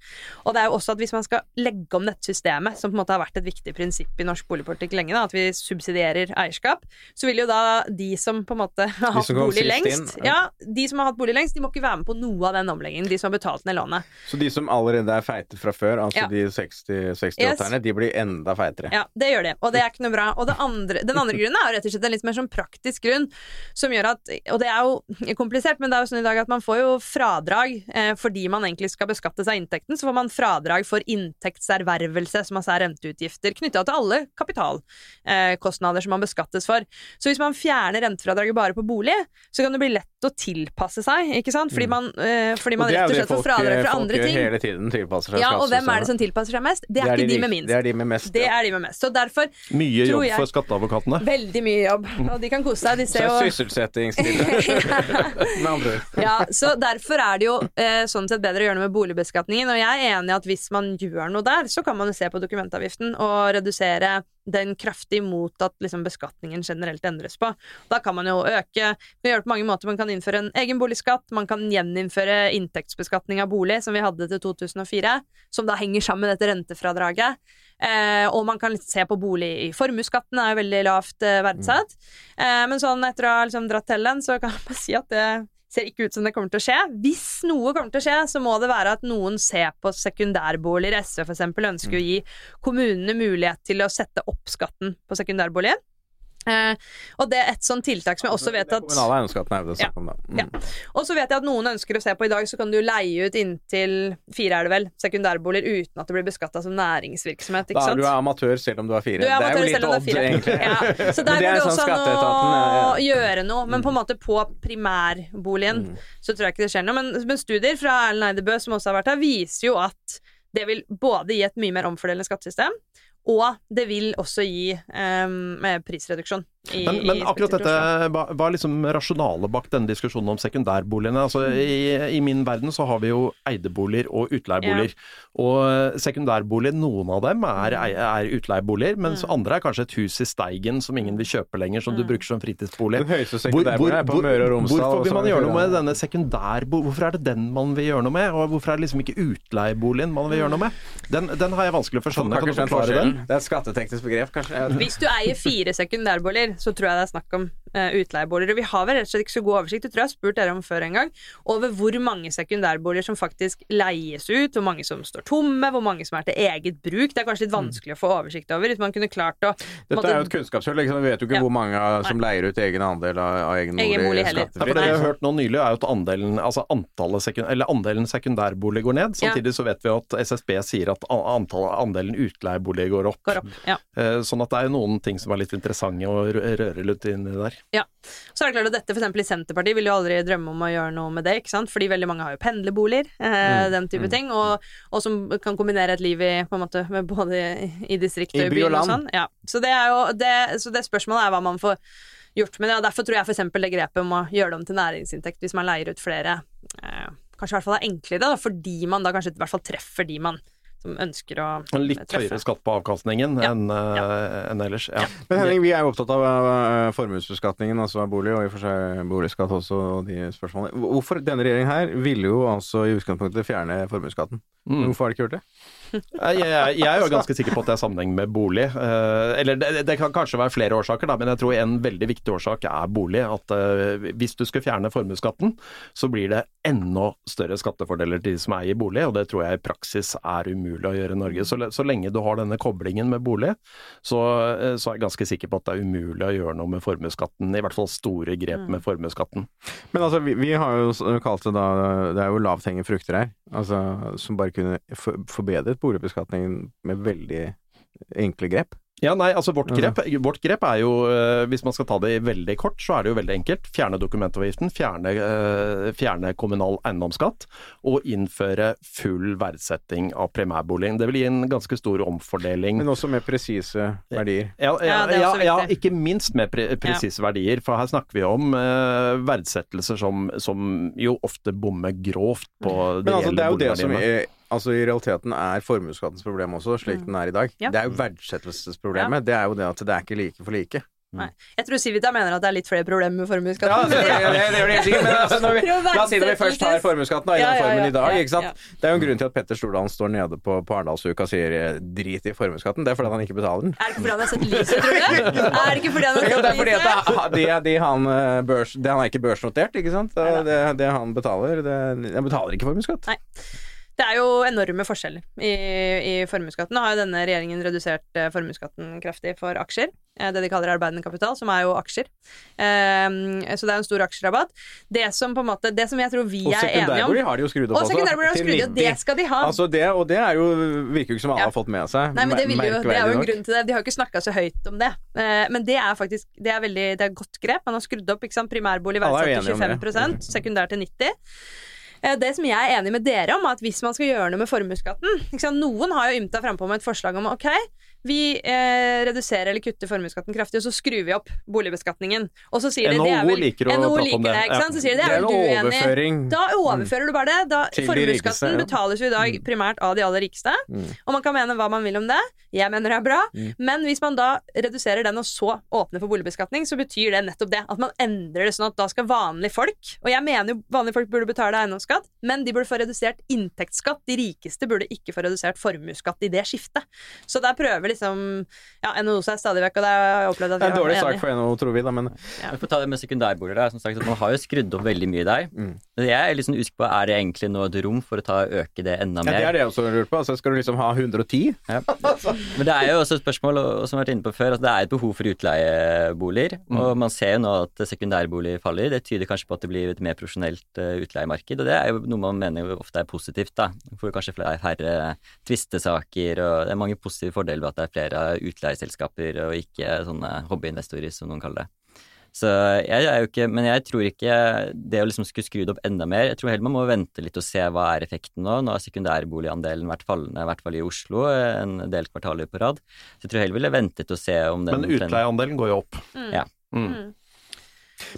og det er jo også at hvis man skal legge om dette systemet, som på en måte har vært et viktig prinsipp i norsk boligpolitikk lenge, da, at vi subsidierer eierskap, så vil vil jo da de som på en måte <laughs> har hatt bolig lengst inn, ja. ja. de som har hatt bolig lengst, de må ikke være med på noe av den omleggingen. De som har betalt ned lånet. Så de som allerede er feite fra før, altså ja. de 60-68-erne, yes. de blir enda feitere? Ja, det gjør de, og det er ikke noe bra. Og andre, den andre grunnen er jo rett og slett en litt mer sånn praktisk grunn, som gjør at Og det er jo komplisert, men det er jo sånn i dag at man får jo fradrag eh, fordi man egentlig skal beskatte seg inntekten, så får man fradrag for inntektservervelse, som altså er renteutgifter knytta til alle kapitalkostnader eh, som man beskattes for. Så hvis man fjerner rentefradraget bare på bolig, så kan det bli lett å tilpasse seg, ikke sant? Fordi mm. man, øh, fordi man rett og slett får fradrag fra andre ting. Hele tiden tilpasser seg. Ja, og hvem er det som tilpasser seg mest? Det er, det er ikke de, de, med minst. Det er de med mest. Det er de med mest. Så derfor Mye jobb jeg, for skatteadvokatene. Veldig mye jobb. Og de kan kose seg. De ser jo Sysselsettingsstille. <laughs> Ja, så derfor er det jo eh, sånn sett bedre å gjøre noe med boligbeskatningen. Og jeg er enig i at hvis man gjør noe der, så kan man jo se på dokumentavgiften og redusere den kraftig mot at liksom, beskatningen generelt endres på. Da kan man jo øke Man gjør det på mange måter. Man kan innføre en egen boligskatt, man kan gjeninnføre inntektsbeskatning av bolig, som vi hadde til 2004, som da henger sammen med dette rentefradraget. Eh, og man kan se på bolig i formuesskatten, er jo veldig lavt eh, verdsatt. Eh, men sånn etter å ha liksom, dratt til den, så kan man <laughs> si at det ser ikke ut som det kommer til å skje. Hvis noe kommer til å skje, så må det være at noen ser på sekundærboliger. SV f.eks. ønsker å gi kommunene mulighet til å sette opp skatten på sekundærboligen. Eh, og det er et sånt tiltak som jeg også vet at Kommunale eiendomsskatten er det snakk om, da. Mm. Ja. Og så vet jeg at noen ønsker å se på i dag, så kan du leie ut inntil fire, er det vel, sekundærboliger uten at det blir beskatta som næringsvirksomhet. Ikke sant? Da er du amatør selv om du er fire. Du er det er jo litt odd, egentlig. Ja. Så <laughs> der går det også sånn å gjøre noe, men på en måte på primærboligen mm. så tror jeg ikke det skjer noe. Men, men studier fra Erlend Eidebø, som også har vært her, viser jo at det vil både gi et mye mer omfordelende skattesystem, og det vil også gi um, prisreduksjon. I, men, men akkurat dette, hva, hva er liksom rasjonalet bak denne diskusjonen om sekundærboligene? Altså, i, i, min verden så har vi jo eideboliger og utleieboliger. Ja. Og sekundærboliger, noen av dem er, er utleieboliger, mens mm. andre er kanskje et hus i Steigen som ingen vil kjøpe lenger, som mm. du bruker som fritidsbolig. Den høyeste sekundærboligen er på Møre og Romsdal. Hvorfor vil man gjøre noe med denne sekundærboligen? Hvorfor er det den man vil gjøre noe med, og hvorfor er det liksom ikke utleieboligen man vil gjøre noe med? Den, den har jeg vanskelig for å skjønne. Kan du forklare den? Det er et skatteteknisk begrep, kanskje. Hvis du eier fire sekundærboliger, så tror jeg det er snakk om uh, utleieboliger. Vi har vel rett og slett ikke så god oversikt, det tror jeg har spurt dere om før en gang, over hvor mange sekundærboliger som faktisk leies ut, hvor mange som står tomme, hvor mange som er til eget bruk. Det er kanskje litt mm. vanskelig å få oversikt over. Hvis man kunne klart å Dette måtte... er jo et kunnskapshull. Liksom. Vi vet jo ikke ja. hvor mange som leier ut egen andel av, av egen, egen bolig, bolig skattefritt. Ja, det vi har hørt nå nylig, er jo at andelen, altså sekund, andelen sekundærbolig går ned. Samtidig ja. så vet vi at SSB sier at antallet, andelen utleieboliger går opp. Går opp ja. Eh, sånn at det er noen ting som er litt interessante å røre litt inni der. Ja. Så er det klart at dette f.eks. i Senterpartiet vil jo aldri drømme om å gjøre noe med det, ikke sant. Fordi veldig mange har jo pendlerboliger, eh, mm. den type mm. ting. Og, og, som kan kombinere et liv i på en måte med både i distrikt og i byen og sånn. Ja. Så det er jo det, så det spørsmålet er hva man får gjort med det. Og derfor tror jeg f.eks. det grepet om å gjøre det om til næringsinntekt hvis man leier ut flere, eh, kanskje i hvert fall er enklere, da, fordi man da kanskje i hvert fall treffer de man som ønsker å treffe. Litt høyere skatt på avkastningen ja. enn ja. uh, en ellers. Ja. Men Henning, vi er jo opptatt av uh, formuesbeskatningen, altså av bolig, og i og for seg boligskatt også, og de spørsmålene. Hvorfor denne regjeringen her ville jo altså i utgangspunktet fjerne formuesskatten? Mm. Hvorfor har de ikke gjort det? Jeg, er jo ganske sikker på at det er sammenheng med bolig. Uh, eller det, kan kanskje være flere årsaker, men jeg tror en veldig viktig årsak er bolig. At uh, hvis du skal fjerne formuesskatten, så blir det enda større skattefordeler til de som eier bolig, og det tror jeg i praksis er umulig å gjøre i Norge. Så, lenge du har denne koblingen med bolig, så, uh, så, er jeg ganske sikker på at det er umulig å gjøre noe med formuesskatten. I hvert fall store grep med formuesskatten. Men altså, vi, vi, har jo kalt det da Det er jo lavthengende frukter her, altså, som bare kunne forbedret boligbeskatningen med veldig enkle grep. Ja, nei, altså vårt grep, vårt grep er jo, eh, hvis man skal ta det veldig kort, så er det jo veldig enkelt. Fjerne dokumentavgiften, fjerne, eh, fjerne kommunal eiendomsskatt og innføre full verdsetting av primærboligen. Det vil gi en ganske stor omfordeling. Men også med presise verdier. Ja, ja, Ja, ja, ja, ikke minst med pre presise verdier. For her snakker vi om eh, verdsettelser som, som jo ofte bommer grovt på de Men altså, det er jo det som boligverdiene. er, altså, i realiteten er formuesskattens problem også, slik den er i dag. Mm. Ja. Det er jo verdsettelsesproblemet. Det er jo det at det er ikke like for like. Nei. Jeg tror Civita mener at det er litt flere problemer med Ja, formuesskatten. Ja, det, det, det gjør det helt sikkert, men <laughs> altså, vi, la oss si når vi først har formuesskatten i den formen i dag, ikke sant. Det er jo en grunn til at Petter Stordalen står nede på, på Arendalsuka og sier eh, drit i formuesskatten. Det er fordi han ikke betaler den. Er det ikke fordi han har sett lyset, tror du? <laughs> Er det ikke fordi han har sett sett det er fordi lyset? det, det, det, han, eh, børs, det han er ikke børsnotert, ikke sant. Det, det, det han betaler, det, han betaler ikke formuesskatt. Det er jo enorme forskjeller i, i formuesskatten. Nå har jo denne regjeringen redusert eh, formuesskatten kraftig for aksjer. eh, Det de kaller arbeidende kapital, som er jo aksjer. Ehm, så det er en stor aksjerabatt. Det som på en måte, det som jeg tror vi er enige om Og sekundærbolig har de jo skrudd opp Og også. har til skrudd opp, det skal de ha. Altså det, og det er jo, virker jo ikke som alle Ja. har fått med seg. Nei, men det, vil jo, det er jo en nok. grunn til det. De har jo ikke snakka så høyt om det. Eh, Men det er faktisk det er veldig, det er godt grep. Man har skrudd opp ikke sant? primærbolig er verdsatt til 25% sekundær til 90 Eh, Det som jeg er enig med dere om, er at hvis man skal gjøre noe med formuesskatten? Noen har jo ymta frampå med et forslag om ok, vi eh, reduserer eller kutter formuesskatten kraftig, og så skrur vi opp boligbeskatningen. Og så sier de det er vel liker å NHO liker det, det, ikke sant? Så sier de det Det er vel du en uenig i. overføring. Da overfører du bare det. Da, formuesskatten betales jo i dag primært av de aller rikeste. Mm. Og man kan mene hva man vil om det. Jeg mener det er bra. Mm. Men hvis man da reduserer den og så åpner for boligbeskatning, så betyr det nettopp det. At man endrer det sånn at da skal vanlige folk Og jeg mener jo vanlige folk burde betale eiendomsskatt, men de burde få redusert inntektsskatt. De rikeste burde ikke få redusert formuesskatt i det skiftet. Så der prøver liksom ja, NHO seg stadig vekk, og det har jeg opplevd at Det er en dårlig sak for NHO, tror vi, da, men ja. Vi får ta det med sekundærboliger, da, som sagt, man har jo skrudd opp veldig mye der. Mm. Men Jeg er litt sånn usikker på, er det egentlig nå et rom for å ta øke det enda mer? ja, det er det jeg også lurer på. Altså, skal du liksom ha 110? Ja. Men det er jo også et spørsmål, og og som jeg har vært inne på før, at det er et behov for utleieboliger. Og man ser jo nå at sekundærboliger faller. Det tyder kanskje på at det blir et mer profesjonelt eh, utleiemarked. Og det er jo noe man mener ofte er positivt, da. For kanskje flere, færre tvistesaker, og det er mange positive fordeler ved at det er flere utleieselskaper og ikke sånne hobbyinvestorer, som noen kaller det. Så jeg er jo ikke Men jeg tror ikke det å liksom skulle skru det opp enda mer Jeg tror heller man må vente litt og se hva er effekten nå. Nå har sekundærboligandelen vært fallende, i hvert fall i Oslo, en del kvartaler på rad. Så jeg tror heller ville ventet og se om den Men utleieandelen går jo opp. Ja. Mm.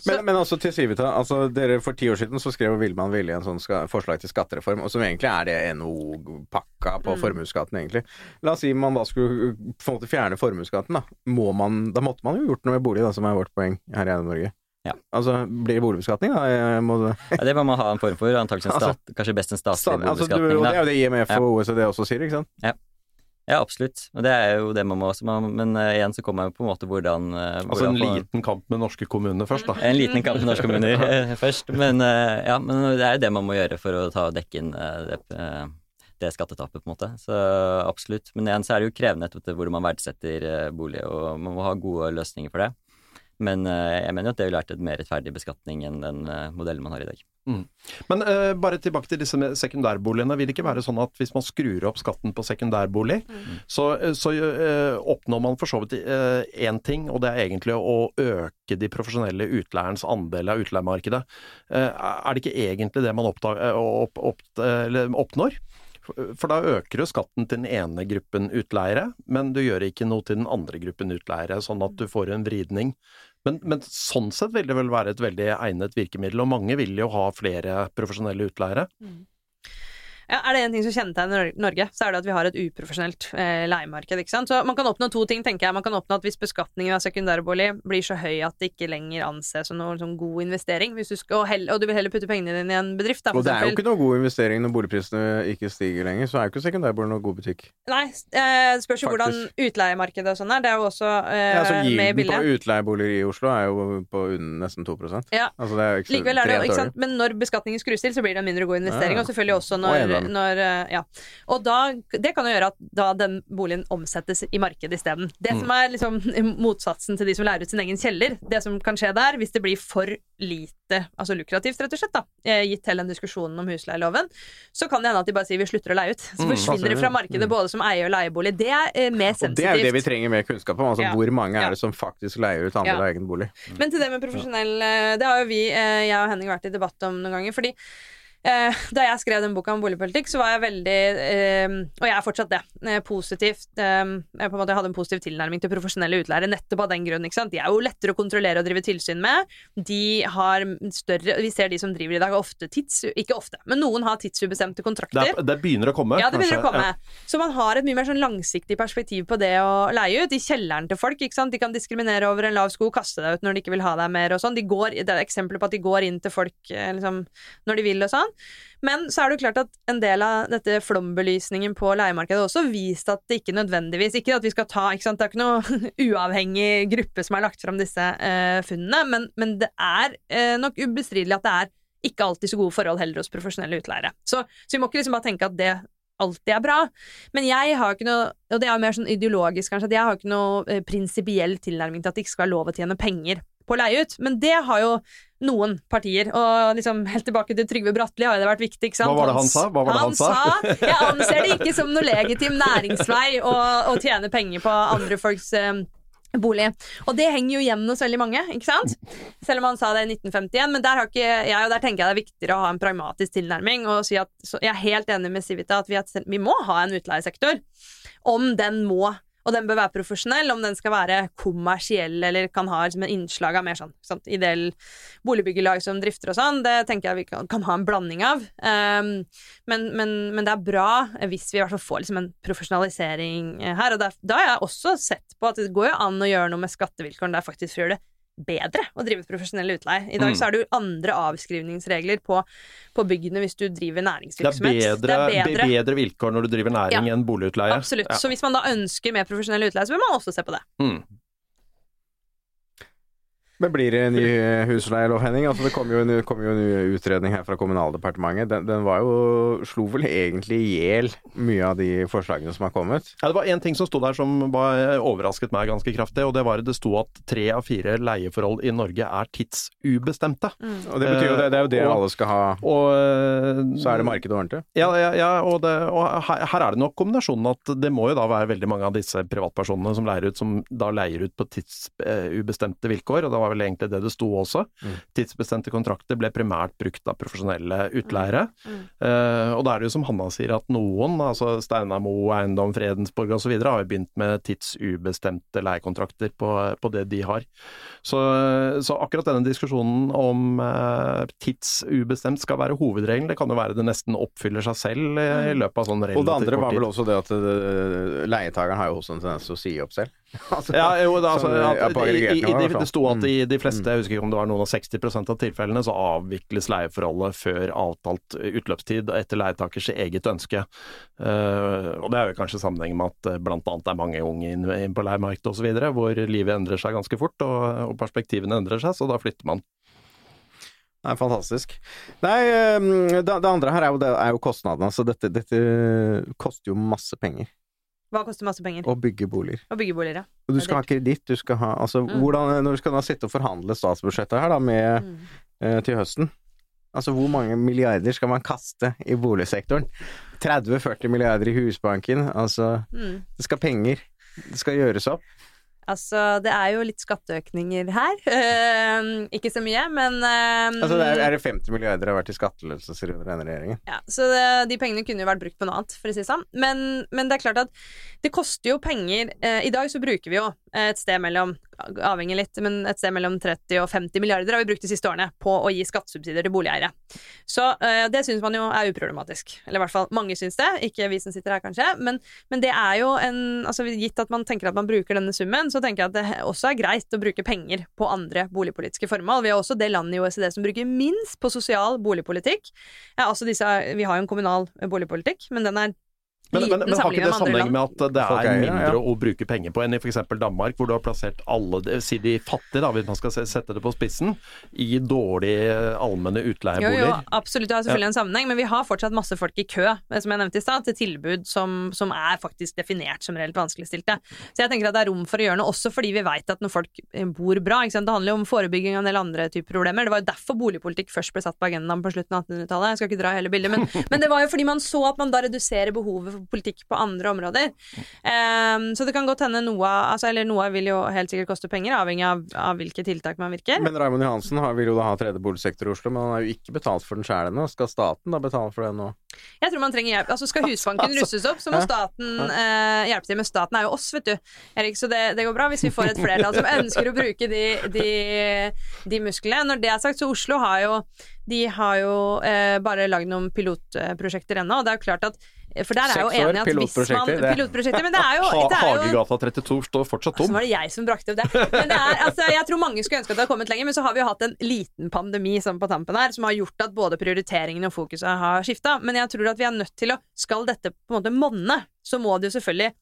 Men, men altså til Civita, altså dere For ti år siden så skrev Villmann Vilje en sånn ska, forslag til skattereform, og som egentlig er det NHO-pakka på formuesskatten, egentlig. La oss si man da skulle på en måte fjerne formuesskatten, da. Må man, da måtte man jo gjort noe med bolig, da, som er vårt poeng her i Eiendom-Norge. Ja. Altså, blir det boligbeskatning, da? Ja, det må man ha en form for. Antakeligvis <laughs> stat, kanskje best en statlig altså, boligbeskatning. og det er jo det IMF og OECD også sier, ikke sant? Ja, absolutt. Og det er jo det man må også. Men eh, igjen så kommer jeg på en måte hvordan eh, Altså en hvordan liten kamp med norske kommuner først, da. En liten kamp med norske kommuner <laughs> eh, først. Men ja, men det er jo det man må gjøre for å ta og dekke inn det, det skattetapet, på en måte. Så absolutt. Men igjen så er det jo krevende etter hvordan man verdsetter bolig, og man må ha gode løsninger for det. Men jeg mener jo at det ville vært et mer rettferdig beskatning enn den modellen man har i dag. Men uh, bare tilbake til disse sekundærboligene. Vil det ikke være sånn at hvis man skrur opp skatten på sekundærbolig, så, så uh, oppnår man for så vidt én ting, og det er egentlig å øke de profesjonelle utleierens andel av utleiemarkedet. Eh, er det ikke egentlig det man oppdag, eh, opp, opp, oppnår? For da øker du skatten til den ene gruppen utleiere, men du gjør ikke noe til den andre gruppen utleiere, sånn at du får en vridning. Men, men sånn sett vil det vel være et veldig egnet virkemiddel, og mange vil jo ha flere profesjonelle utleiere. Ja, er det en ting som kjennetegner Norge, så er det at vi har et uprofesjonelt eh, leiemarked. ikke sant? Så Man kan oppnå to ting, tenker jeg. Man kan oppnå at Hvis beskatningen av sekundærbolig blir så høy at det ikke lenger anses som noen sånn god investering, du skal, og, hell, og du vil heller putte pengene dine i en bedrift da, Og det er jo ikke noe god investering når boligprisene ikke stiger lenger, så er jo ikke sekundærbolig noen god butikk. Nei, eh, spørs jo hvordan utleiemarkedet og sånn er. Det er jo også eh, Ja, så med i Gilden på bildet. utleieboliger i Oslo er jo på nesten 2% Ja. Altså det er Likevel er det ikke sant? Men når beskatningen skrus til, så blir det en mindre god investering. Ja. Og selvfølgelig også Og når når, eh, ja. Og da, det kan jo gjøre at da den boligen omsettes i markedet isteden. Det Mm. som er liksom <laughs> motsatsen til de som lærer ut sin egen kjeller, det som kan skje der, hvis det blir for lite altså lukrativt, rett og slett, da, eh, gitt hele den diskusjonen om husleieloven, så kan det hende at de bare sier vi slutter å leie ut. Så Mm, forsvinner det fra markedet både som eier og leiebolig. Det er mer sensitivt. Og det er jo det vi trenger mer kunnskap om. Altså Ja. Hvor mange er det som faktisk leier ut andre Ja. egen bolig? Men til det med profesjonell eh, Det har jo vi, eh, jeg og Henning, vært i debatt om noen ganger. Fordi eh, da jeg skrev den boka om boligpolitikk, så var jeg veldig eh, Og jeg er fortsatt det. eh, Positivt eh, Jeg på en måte hadde en positiv tilnærming til profesjonelle utleiere nettopp av den grunn. ikke sant? De er jo lettere å kontrollere og drive tilsyn med. De har større Vi ser de som driver i dag, ofte tids... Ikke ofte, men noen har tidsubestemte kontrakter. Det, er, det begynner å komme. Ja, det begynner å kanskje. Ja. Så man har et mye mer sånn langsiktig perspektiv på det å leie ut. I kjelleren til folk. ikke sant? De kan diskriminere over en lav sko, kaste deg ut når de ikke vil ha deg mer og sånn. De går, det er eksempler på at de går inn til folk eh, liksom, når de vil og sånn. Men så er det jo klart at en del av dette flombelysningen på leiemarkedet også vist at det ikke nødvendigvis Ikke at vi skal ta ikke sant? Det er ikke noe <laughs> uavhengig gruppe som har lagt fram disse eh, funnene, men, men det er eh, nok ubestridelig at det er ikke alltid så gode forhold heller hos profesjonelle utleiere. Så, så vi må ikke liksom bare tenke at det alltid er bra. Men jeg har ikke noe, og det er jo mer sånn ideologisk kanskje, at jeg har ikke noe eh, prinsipiell tilnærming til at det ikke skal være lov å tjene penger på å leie ut. Men det har jo noen partier, og liksom helt tilbake til Trygve Bratteli har jo det vært viktig, ikke sant? Hva var det han sa? Det han sa? Jeg anser det ikke som noe legitim næringsvei å, å tjene penger på andre folks eh, bolig. Og det henger jo igjen hos veldig mange, ikke sant? Selv om han sa det i 1951. Men der, har ikke jeg, og der tenker jeg det er viktigere å ha en pragmatisk tilnærming og si at så Jeg er helt enig med Civita at vi, at vi må ha en utleiesektor. Om den må og den bør være profesjonell, om den skal være kommersiell eller kan ha liksom, en innslag av mer sånn sant, ideell boligbyggelag som drifter og sånn, det tenker jeg vi kan, kan ha en blanding av. Um, men, men, men, det er bra hvis vi i hvert fall får liksom, en profesjonalisering her. Og da har jeg også sett på at det går jo an å gjøre noe med skattevilkårene der faktisk gjør det bedre å drive profesjonell utleie. I dag Mm. så er det jo andre avskrivningsregler på, på byggene hvis du driver næringsvirksomhet. Det er, næringsvirksomhet. bedre, bedre vilkår når du driver næring Ja. enn boligutleie. Absolutt. Ja. Så hvis man da ønsker mer profesjonell utleie, så bør man også se på det. Mm. Men blir det en ny husleielov, Henning? Altså, det kom jo, en, kom jo en utredning her fra Kommunaldepartementet. Den, den var jo, slo vel egentlig i hjel mye av de forslagene som har kommet. Ja, det var én ting som sto der som var, overrasket meg ganske kraftig, og det var det sto at tre av fire leieforhold i Norge er tidsubestemte. Og det betyr jo det, det er jo det Og- alle skal ha. Og eh, Så er det markedet ordentlig. Ja, ja, ja og, det, og her, her er det nok kombinasjonen at det må jo da være veldig mange av disse privatpersonene som leier ut, som da leier ut på tidsubestemte vilkår, og det var vel egentlig det det sto også. Mm. Tidsbestemte kontrakter ble primært brukt av profesjonelle utleiere. Mm. Uh, og da er det jo som Hanna sier, at noen, altså Steinamo, Eiendom, Fredensborg osv., har jo begynt med tidsubestemte leiekontrakter på, på det de har. Så, så akkurat denne diskusjonen om uh, tidsubestemt skal være hovedregelen, det kan jo være det nesten oppfyller seg selv i, i løpet av sånn relativt kort tid. Og det andre var vel også det at uh, leietakeren har jo også en tendens til å si opp selv. altså, <laughs> Ja, jo, det, altså, Sånn, at, i, i, i, de, det sto at i de fleste, jeg husker ikke om det var noen av 60% av tilfellene, så avvikles leieforholdet før avtalt utløpstid etter leietakers eget ønske. Eh, og det er jo kanskje sammenheng med at bl.a. blant annet det er mange unge inn, på leiemarkedet osv., hvor livet endrer seg ganske fort og, perspektivene endrer seg, så da flytter man. Det er fantastisk. Nei, um, det, det andre her er jo, det er jo kostnadene. Altså dette, dette koster jo masse penger Hva koster masse penger? å bygge boliger. Å bygge boliger, ja. Og du skal ha kreditt, du skal ha Altså, Mm. hvordan, når du skal da sitte og forhandle statsbudsjettet her, da, med, Mm. eh, til høsten Altså, hvor mange milliarder skal man kaste i boligsektoren? 30-40 milliarder i Husbanken. Altså, Mm. det skal penger. Det skal gjøres opp. Altså, det er jo litt skatteøkninger her. Uh, <laughs> ikke så mye, men uh, Altså, det er, er det 50 milliarder har vært i skattelettelser under denne regjeringen? Ja, så det, de pengene kunne jo vært brukt på noe annet, for å si det sånn. Men, men det er klart at det koster jo penger. Uh, I dag så bruker vi jo et sted mellom avhenger litt, men et sted mellom 30 og 50 milliarder har vi brukt de siste årene på å gi skattesubsidier til boligeiere. Så eh, det syns man jo er uproblematisk. Eller i hvert fall mange syns det, ikke vi som sitter her kanskje. Men, men det er jo en altså Gitt at man tenker at man bruker denne summen, så tenker jeg at det også er greit å bruke penger på andre boligpolitiske formål. Vi er også det landet i OECD som bruker minst på sosial boligpolitikk. Ja, altså disse, vi har jo en kommunal boligpolitikk, men den er Men, men, men har ikke det sammenheng med at det er mindre å bruke penger på enn i f.eks. Danmark, hvor du har plassert alle, si de fattige, da, hvis man skal sette det på spissen, i dårlige allmenne utleieboliger? jo, jo, absolutt. Det har selvfølgelig en sammenheng, men vi har fortsatt masse folk i kø, som jeg nevnte i stad, til tilbud som, som er faktisk definert som reelt vanskeligstilte. Så jeg tenker at det er rom for å gjøre noe, også fordi vi vet at når folk eh, bor bra ikke sant? Det handler jo om forebygging av en del andre typer problemer. Det var jo derfor boligpolitikk først ble satt på agendaen på slutten av 1800-tallet. Jeg skal ikke dra hele bildet, men, <laughs> men det var jo fordi man så at man da reduserer behovet for politikk på andre områder. Um, så det kan godt hende noe altså, Eller noe vil jo helt sikkert koste penger, avhengig av, av hvilke tiltak man virker. Men Raymond Johansen har, vil jo da ha tredje boligsektor i Oslo, men han har jo ikke betalt for den sjæl ennå. Skal staten da betale for det nå? Jeg tror man trenger hjelp. Altså Skal Husbanken <laughs> russes opp, så må staten eh, hjelpe til. Men staten er jo oss, vet du. Erik, så det, det går bra hvis vi får et flertall som ønsker å bruke de, de, de musklene. Når det er sagt, så Oslo har jo De har jo eh, bare lagd noen pilotprosjekter ennå, og det er jo klart at For der er jo enig at hvis man pilotprosjekter, men det er jo, det er jo Hagegata 32 står fortsatt tom. så var det jeg som brakte opp det. Men det er, altså, jeg tror mange skulle ønske at det hadde kommet lenger, men så har vi jo hatt en liten pandemi sammen på tampen her, som har gjort at både prioriteringene og fokuset har skifta. Men jeg tror at vi er nødt til å Skal dette på en måte monne, så må det jo selvfølgelig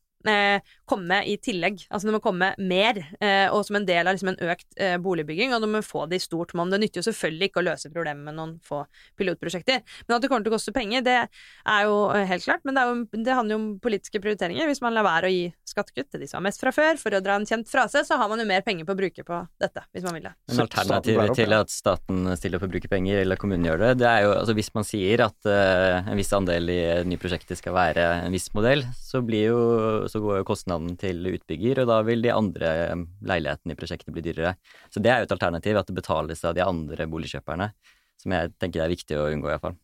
komme i tillegg. Altså det må komme mer, eh, og som en del av liksom en økt eh, boligbygging, og du må få det i stort monn. Det nytter jo selvfølgelig ikke å løse problemet med noen få pilotprosjekter, men at det kommer til å koste penger, det er jo eh, helt klart. Men det, er jo, det handler jo om politiske prioriteringer. Hvis man lar være å gi skattekutt til de som har mest fra før, for å dra en kjent frase, så har man jo mer penger på å bruke på dette, hvis man vil det. Men alternativet til at staten stiller opp og bruker penger, eller kommunen gjør det, det er jo altså hvis man sier at eh, en viss andel i nye prosjekter skal være en viss modell, så blir jo så går jo kostnaden til utbygger, og da vil de andre leilighetene i prosjektet bli dyrere. Så det er jo et alternativ, at det betales av de andre boligkjøperne, som jeg tenker er viktig å unngå iallfall.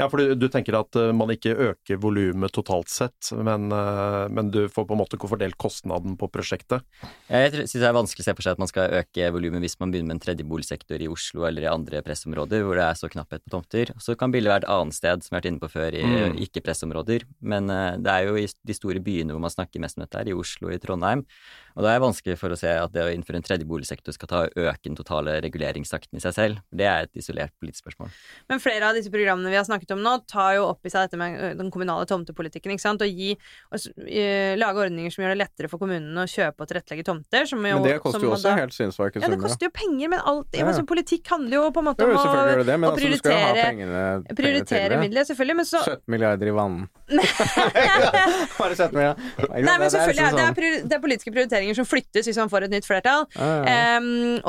Ja, for du, du tenker at eh, man ikke øker volumet totalt sett, men, eh, men du får på en måte fordelt kostnaden på prosjektet? Jeg syns det er vanskelig å se for seg at man skal øke volumet hvis man begynner med en tredje boligsektor i Oslo eller i andre pressområder hvor det er så knapphet på tomter. Så kan bildet være et annet sted, som vi har vært inne på før, i Mm. ikke-pressområder. Men eh, det er jo i de store byene hvor man snakker mest om dette, her, i Oslo og i Trondheim. Og da er det vanskelig for å se at det å innføre en tredje boligsektor skal ta øke den totale reguleringstakten i seg selv. Det er et isolert politisk spørsmål. Men flere av disse programmene vi har snakket om nå, tar jo opp i seg dette med den kommunale tomtepolitikken. ikke sant? Og gi, og, eh, lage ordninger som gjør det lettere for kommunene å kjøpe og tilrettelegge tomter. Som jo, Men det koster som jo også da- helt sinnssvake Ja, det koster jo penger, men alt Ja, ja. altså, politikk handler jo på en måte om jo, det å altså, prioritere, pengene, pengene prioritere midler, selvfølgelig. Men så 17 milliarder i vann. <laughs> <laughs> Bare 17 milliarder. Nei, men selvfølgelig, liksom det er, sånn- priori- det er politiske prioriteringer som flyttes hvis man får et nytt flertall. Ja.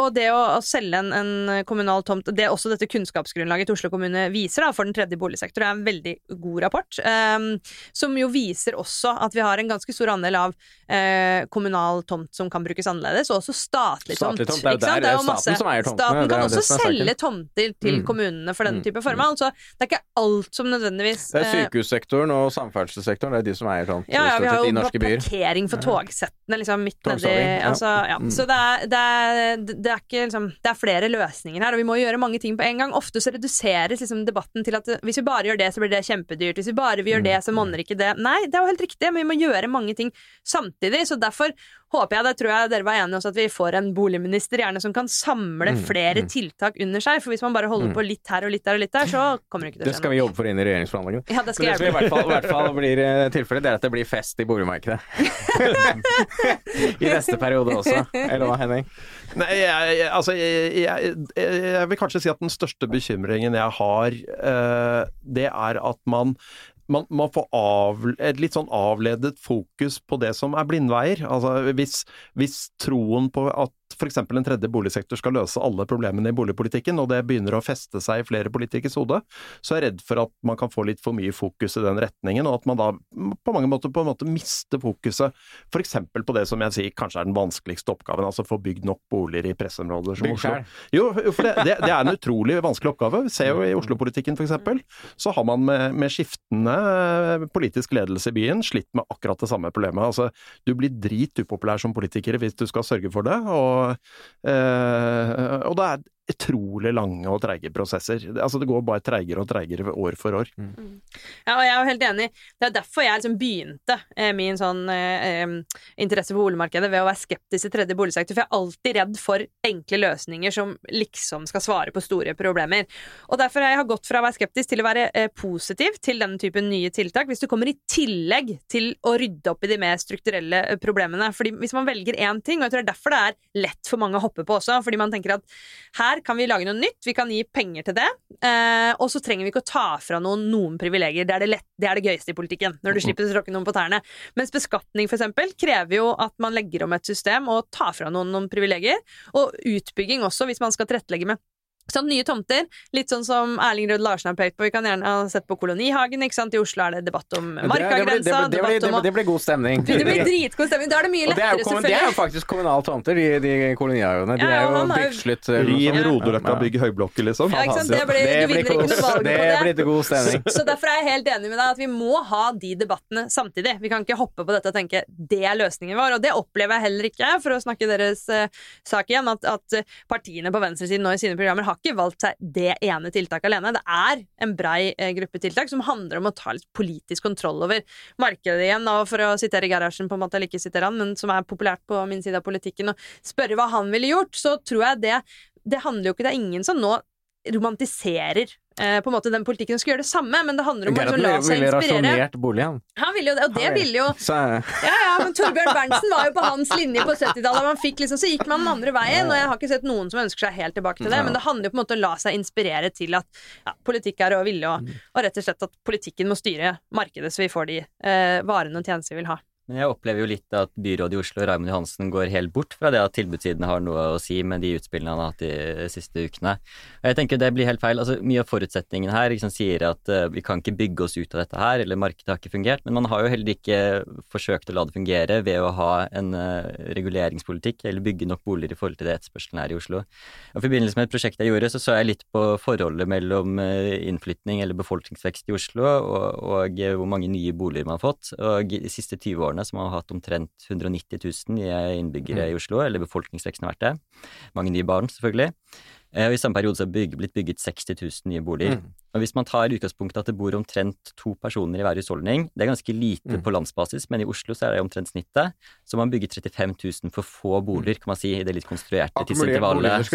Og det å, å selge en, en kommunal tomt, det er også dette kunnskapsgrunnlaget til Oslo kommune viser da, for den tredje boligsektor, er en veldig god rapport. em, som jo viser også at vi har en ganske stor andel av eh, kommunal tomt som kan brukes annerledes, og også statlig tomt. Statlig tomt, det er jo der, det er jo staten som eier tomtene, Staten kan også det selge tomter til Mm. kommunene for den Mm. type formål. Så det er ikke alt som nødvendigvis Det er eh, sykehussektoren og samferdselssektoren, det er de som eier tomt ja, ja, vi har jo parkering for togsettene liksom midt nedi altså, ja. Mm. Så det er, det, er, det er ikke liksom Det er flere løsninger her, og vi må gjøre mange ting på en gang. Ofte så reduseres liksom debatten til at hvis vi bare gjør det, så blir det kjempedyrt. Hvis vi bare vil gjøre det, så monner ikke det. Nei, det er jo helt riktig, men vi må gjøre mange ting samtidig. Så derfor håper jeg, det tror jeg dere var enige også, at vi får en boligminister gjerne som kan samle Mm, flere mm. tiltak under seg. For hvis man bare holder Mm. på litt her og litt der og litt der, så kommer det ikke til Det å skje skal vi jobbe for inn i regjeringsforhandlingene. Ja, det Så skal det som i hvert fall, i hvert fall blir eh, tilfellet, det er at det blir fest i boligmarkedet. <laughs> I neste periode også. Eller hva, Henning? Nei, jeg, jeg, altså, jeg, jeg, jeg vil kanskje si at den største bekymringen jeg har, uh, det er at man man, man får av, et litt sånn avledet fokus på det som er blindveier. Altså hvis, hvis troen på at f.eks. en tredje boligsektor skal løse alle problemene i boligpolitikken, og det begynner å feste seg i flere politikeres hode, så er jeg redd for at man kan få litt for mye fokus i den retningen, og at man da på mange måter på en måte mister fokuset f.eks. på det som jeg sier kanskje er den vanskeligste oppgaven, altså få bygd nok boliger i pressområder som Bygg Oslo. Jo, for det, det, det er en utrolig vanskelig oppgave. Vi ser jo i Oslo-politikken f.eks. Så har man med, med skiftende eh, politisk ledelse i byen slitt med akkurat det samme problemet. Altså, du blir drit upopulær som politiker hvis du skal sørge for det. Og, eh, og det er utrolig lange og treige prosesser. Altså Det går bare treigere og treigere år for år. Ja, og jeg er jo helt enig. Det er derfor jeg liksom begynte eh, min sånn eh, interesse for boligmarkedet ved å være skeptisk til tredje boligsektor. For jeg er alltid redd for enkle løsninger som liksom skal svare på store problemer. Og derfor har jeg gått fra å være skeptisk til å være eh, positiv til denne typen nye tiltak. Hvis du kommer i tillegg til å rydde opp i de mer strukturelle eh, problemene. Fordi hvis man velger én ting, og jeg tror det er derfor det er lett for mange å hoppe på også, fordi man tenker at her kan vi lage noe nytt, vi kan gi penger til det, eh, og så trenger vi ikke å ta fra noen noen privilegier. Det er det, lett, det er det gøyeste i politikken, når du slipper å tråkke noen på tærne. Mens beskatning for eksempel krever jo at man legger om et system og tar fra noen noen privilegier. Og utbygging også, hvis man skal tilrettelegge med Sånn, nye tomter, litt sånn som Erling Rød Larsen har pekt på. Vi kan gjerne ha sett på Kolonihagen. ikke sant? I Oslo er det debatt om Det- det blir- det markagrensa. det blir- Det blir god stemning. <laughs> Det blir dritgod stemning. Da er det mye lettere, det er, jo, selvfølgelig. det er jo faktisk kommunale tomter, de, de kolonihagene. De Ja, er jo Riv sånn. Rodeløkka, Ja. bygg høyblokker, liksom. Ja, ikke sant? Det blir- du vinner ikke noe kos. valg på Det det. blir god stemning. Så derfor er jeg helt enig med deg at vi må ha de debattene samtidig. Vi kan ikke hoppe på dette og tenke det er løsningen vår. Og det opplever jeg heller ikke, for å snakke deres uh, sak igjen, at, at partiene på venstresiden nå i sine programmer har ikke valgt seg det ene tiltaket alene. Det er en brei eh, gruppe tiltak som handler om å ta litt politisk kontroll over markedet igjen. Og for å sitere Gerhardsen, på en måte, eller ikke sitere han, men som er populært på min side av politikken, og spørre hva han ville gjort, så tror jeg det Det handler jo ikke Det er ingen som nå romantiserer på en måte den politikken skulle gjøre det samme, men det handler om å la seg inspirere. boligen. Han ville jo det, og det ville jo Ja, ja, men Torbjørn Berntsen var jo på hans linje på 70-tallet. Man fikk liksom, så gikk man den andre veien, og jeg har ikke sett noen som ønsker seg helt tilbake til det. Men det handler jo på en måte om å la seg inspirere til at ja, politikk er å ville, og, og rett og slett at politikken må styre markedet, så vi får de eh, varene og tjenester vi vil ha. Men jeg opplever jo litt at byrådet i Oslo, Raymond Johansen, går helt bort fra det at tilbudssidene har noe å si med de utspillene han har hatt de siste ukene. Og jeg tenker det blir helt feil. Altså, mye av forutsetningen her liksom, sier at uh, vi kan ikke bygge oss ut av dette her, eller markedet har ikke fungert. Men man har jo heller ikke forsøkt å la det fungere ved å ha en uh, reguleringspolitikk, eller bygge nok boliger i forhold til det etterspørselen er i Oslo. Og I forbindelse med et prosjekt jeg gjorde, så så jeg litt på forholdet mellom uh, innflytning eller befolkningsvekst i Oslo, og, og hvor mange nye boliger man har fått. Og de siste 20 årene som har hatt omtrent 190 000 innbyggere i Oslo, eller befolkningsveksten har vært det. Mange nye barn, selvfølgelig. Eh, Og I samme periode så er det blitt bygget 60 000 nye boliger. Og Hvis man tar utgangspunktet at det bor omtrent to personer i hver husholdning, det er ganske lite på landsbasis, men i Oslo så er det omtrent snittet, så man bygger 35 000 for få boliger, kan man si, i det litt konstruerte tidsintervallet.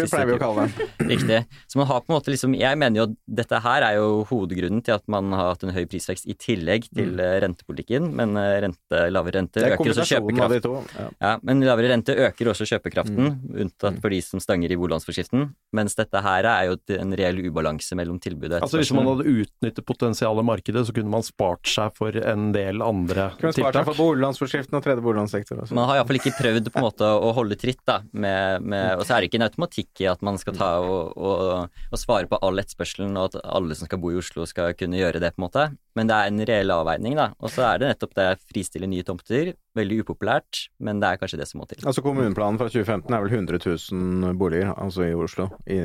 Riktig. Så man har på en måte liksom Jeg mener jo at dette her er jo hovedgrunnen til at man har hatt en høy prisvekst i tillegg til mm. rentepolitikken, men eh, rente, lavere rente Det er øker også kjøpekraft. Ja. Ja, men lavere rente øker også kjøpekraften, Mm. unntatt for de som stanger i boliglånsforskriften. Mens dette her er jo en reell ubalanse mellom tilbudet og Altså Hvis man hadde utnyttet potensialet i markedet, så kunne man spart seg for en del andre Kunne spart seg for boliglånsforskriften og tredje boliglånssektor. også. Man har iallfall ikke prøvd på en måte å holde tritt, da, med, med, og så er det ikke en automatikk i at man skal ta og, og, og svare på all etterspørselen, og at alle som skal bo i Oslo skal kunne gjøre det, på en måte. Men det er en reell avveining, da. Og så er det nettopp det å fristille nye tomter. Veldig upopulært, men det er kanskje det som må til. Altså Kommuneplanen fra 2015 er vel 100 000 boliger altså i Oslo, i,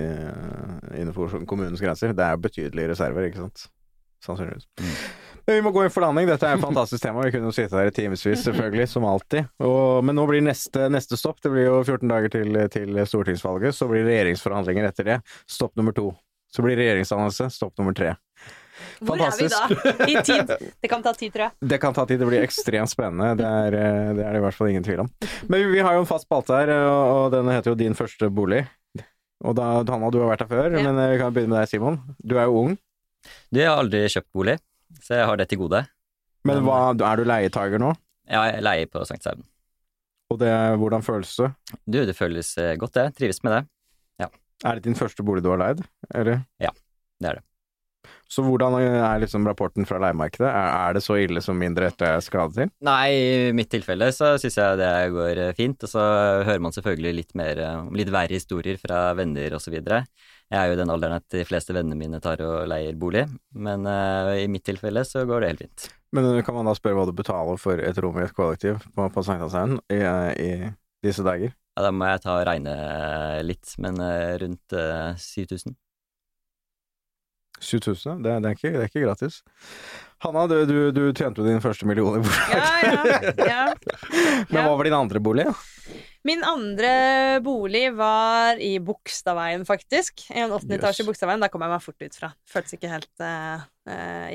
innenfor kommunens grenser. Det er betydelige reserver, ikke sant? Sannsynligvis. Mm. Men vi må gå inn for landing. Dette er et fantastisk tema. Vi kunne jo sitte her i timevis, selvfølgelig, som alltid. Og, men nå blir neste, neste stopp Det blir jo 14 dager til, til stortingsvalget. Så blir regjeringsforhandlinger etter det. Stopp nummer to. Så blir regjeringsdannelse. Stopp nummer tre. Hvor er vi da? I tid? Det kan ta tid, tror jeg. Det kan ta tid, det blir ekstremt spennende. Det er, eh, det er det i hvert fall ingen tvil om. Men vi har jo en fast spalte her, og og den heter jo Din første bolig. Og da, Hanna, du har vært her før, Ja. men eh, vi kan begynne med deg, Simon. Du er jo ung, Du, jeg har aldri kjøpt bolig, så jeg har det til gode. men hva, er du leietager nå? Jeg leier på Sankthanshaugen. Og det, hvordan føles det? Du, det føles eh, godt, det. Trives med det. Er det din første bolig du har leid, eller? Ja, det er det. Så hvordan er liksom rapporten fra leiemarkedet? Er, det så ille som mindre etter skade til? Nei, i mitt tilfelle så syns jeg det går fint. Og så hører man selvfølgelig litt mer om litt verre historier fra venner osv. Jeg er jo i den alderen at de fleste vennene mine tar og leier bolig, men uh, i mitt tilfelle så går det helt fint. Men eh, kan man da spørre hva du betaler for et rom i et kollektiv på, på Sankthanshaugen i, i disse dager? Ja, da må jeg ta og regne litt, men eh, rundt uh, 7000. 7000, det, det, er ikke, det er ikke gratis. Hanna, du, du, du tjente jo din første million i bolig. Ja, ja, ja. <laughs> Men hva var din andre bolig? Min andre bolig var i Bogstadveien, faktisk. En åttende Jøss. etasje i Bogstadveien. Da kom jeg meg fort ut fra. Føltes ikke helt eh,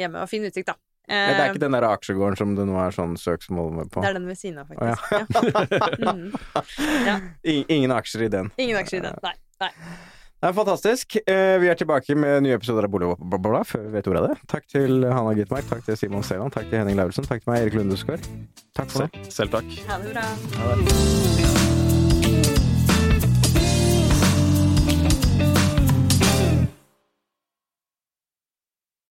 hjemme. Og fin utsikt, da. Uh, det er Eh, ikke den der aksjegården som det nå er sånn søksmål med på? det er den ved siden av, ja. faktisk. Ja. Mm. <laughs> I- Ingen aksjer i den. Ingen aksjer i den. Nei. Nei. Det er fantastisk. Eh, Vi er tilbake med nye episoder av Boligbobla før vi vet ordet av det. Takk til Hanna Gitmark, takk til Simon Seland, takk til Henning Lauritzen, takk til meg, Erik Lundeskår. Takk for det. Selv takk. Ha det bra. Ha det.